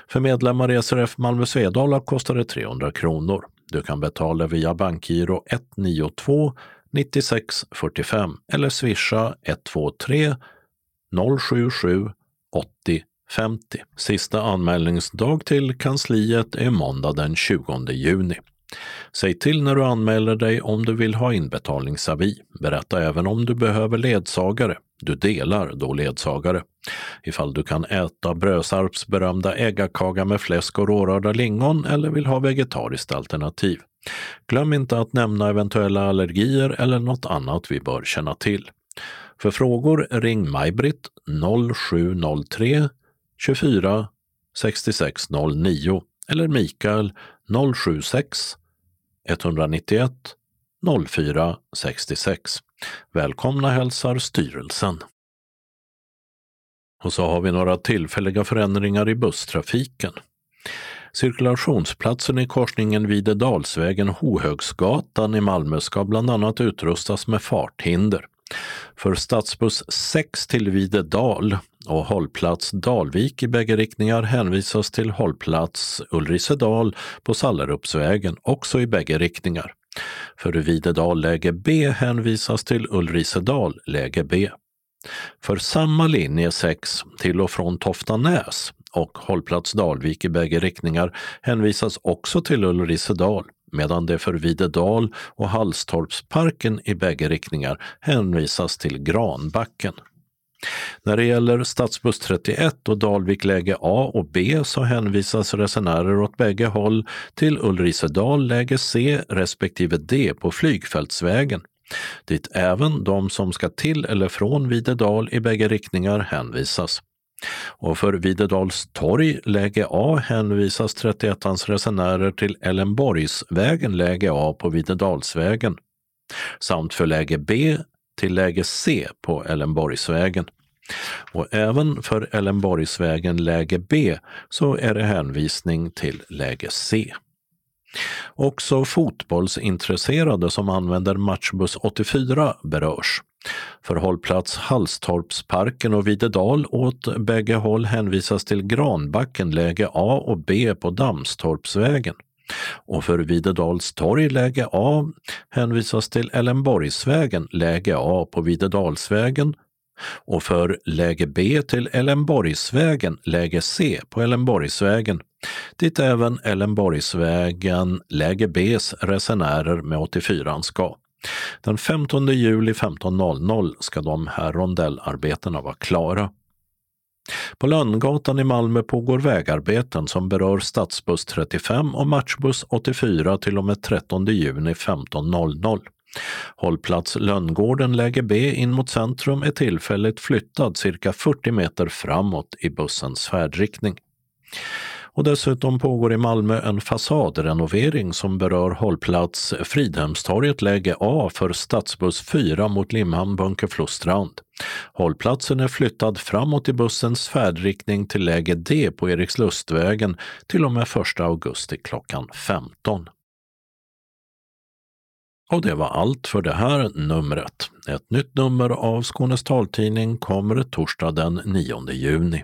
För medlemmar i SRF Malmö Svedala kostar det 300 kronor. Du kan betala via bankgiro 192 96 45 eller swisha 123 077 80 50. Sista anmälningsdag till kansliet är måndag den 20 juni. Säg till när du anmäler dig om du vill ha inbetalningsavi. Berätta även om du behöver ledsagare. Du delar då ledsagare. Ifall du kan äta Brösarps berömda äggakaga med fläsk och rårörda lingon eller vill ha vegetariskt alternativ. Glöm inte att nämna eventuella allergier eller något annat vi bör känna till. För frågor ring Maj-Britt 0703 24 6609 eller Mikael 076 191 04 66. Välkomna hälsar styrelsen. Och så har vi några tillfälliga förändringar i busstrafiken. Cirkulationsplatsen i korsningen Videdalsvägen Hohögsgatan i Malmö ska bland annat utrustas med farthinder. För stadsbuss 6 till Videdal och hållplats Dalvik i bägge riktningar hänvisas till hållplats Ulricedal på Sallerupsvägen, också i bägge riktningar. För Videdal läge B hänvisas till Ulricedal läge B. För samma linje 6 till och från Toftanäs och hållplats Dalvik i bägge riktningar hänvisas också till Ulricedal, medan det för Videdal och Hallstorpsparken i bägge riktningar hänvisas till Granbacken. När det gäller stadsbuss 31 och Dalvik läge A och B så hänvisas resenärer åt bägge håll till Ulricedal läge C respektive D på Flygfältsvägen dit även de som ska till eller från Videdal i bägge riktningar hänvisas. Och för Videdals torg, läge A, hänvisas 31ans resenärer till Ellenborgsvägen, läge A på Videdalsvägen, samt för läge B till läge C på Ellenborgsvägen. Och även för Ellenborgsvägen läge B så är det hänvisning till läge C. Också fotbollsintresserade som använder matchbuss 84 berörs. För hållplats Hallstorpsparken och Videdal åt bägge håll hänvisas till Granbacken läge A och B på Damstorpsvägen. Och för Videdals torg läge A hänvisas till Ellenborgsvägen läge A på Videdalsvägen och för läge B till Ellenborgsvägen läge C på Ellenborgsvägen dit även Ellenborgsvägen läge Bs resenärer med 84 ska. Den 15 juli 15.00 ska de här rondellarbetena vara klara. På Lönngatan i Malmö pågår vägarbeten som berör stadsbuss 35 och matchbuss 84 till och med 13 juni 15.00. Hållplats Lönngården läge B in mot centrum är tillfälligt flyttad cirka 40 meter framåt i bussens färdriktning. Och dessutom pågår i Malmö en fasadrenovering som berör hållplats Fridhemstorget läge A för stadsbuss 4 mot Limhamn Bunkeflostrand. Hållplatsen är flyttad framåt i bussens färdriktning till läge D på Erikslustvägen till och med 1 augusti klockan 15. Och det var allt för det här numret. Ett nytt nummer av Skånes taltidning kommer torsdag den 9 juni.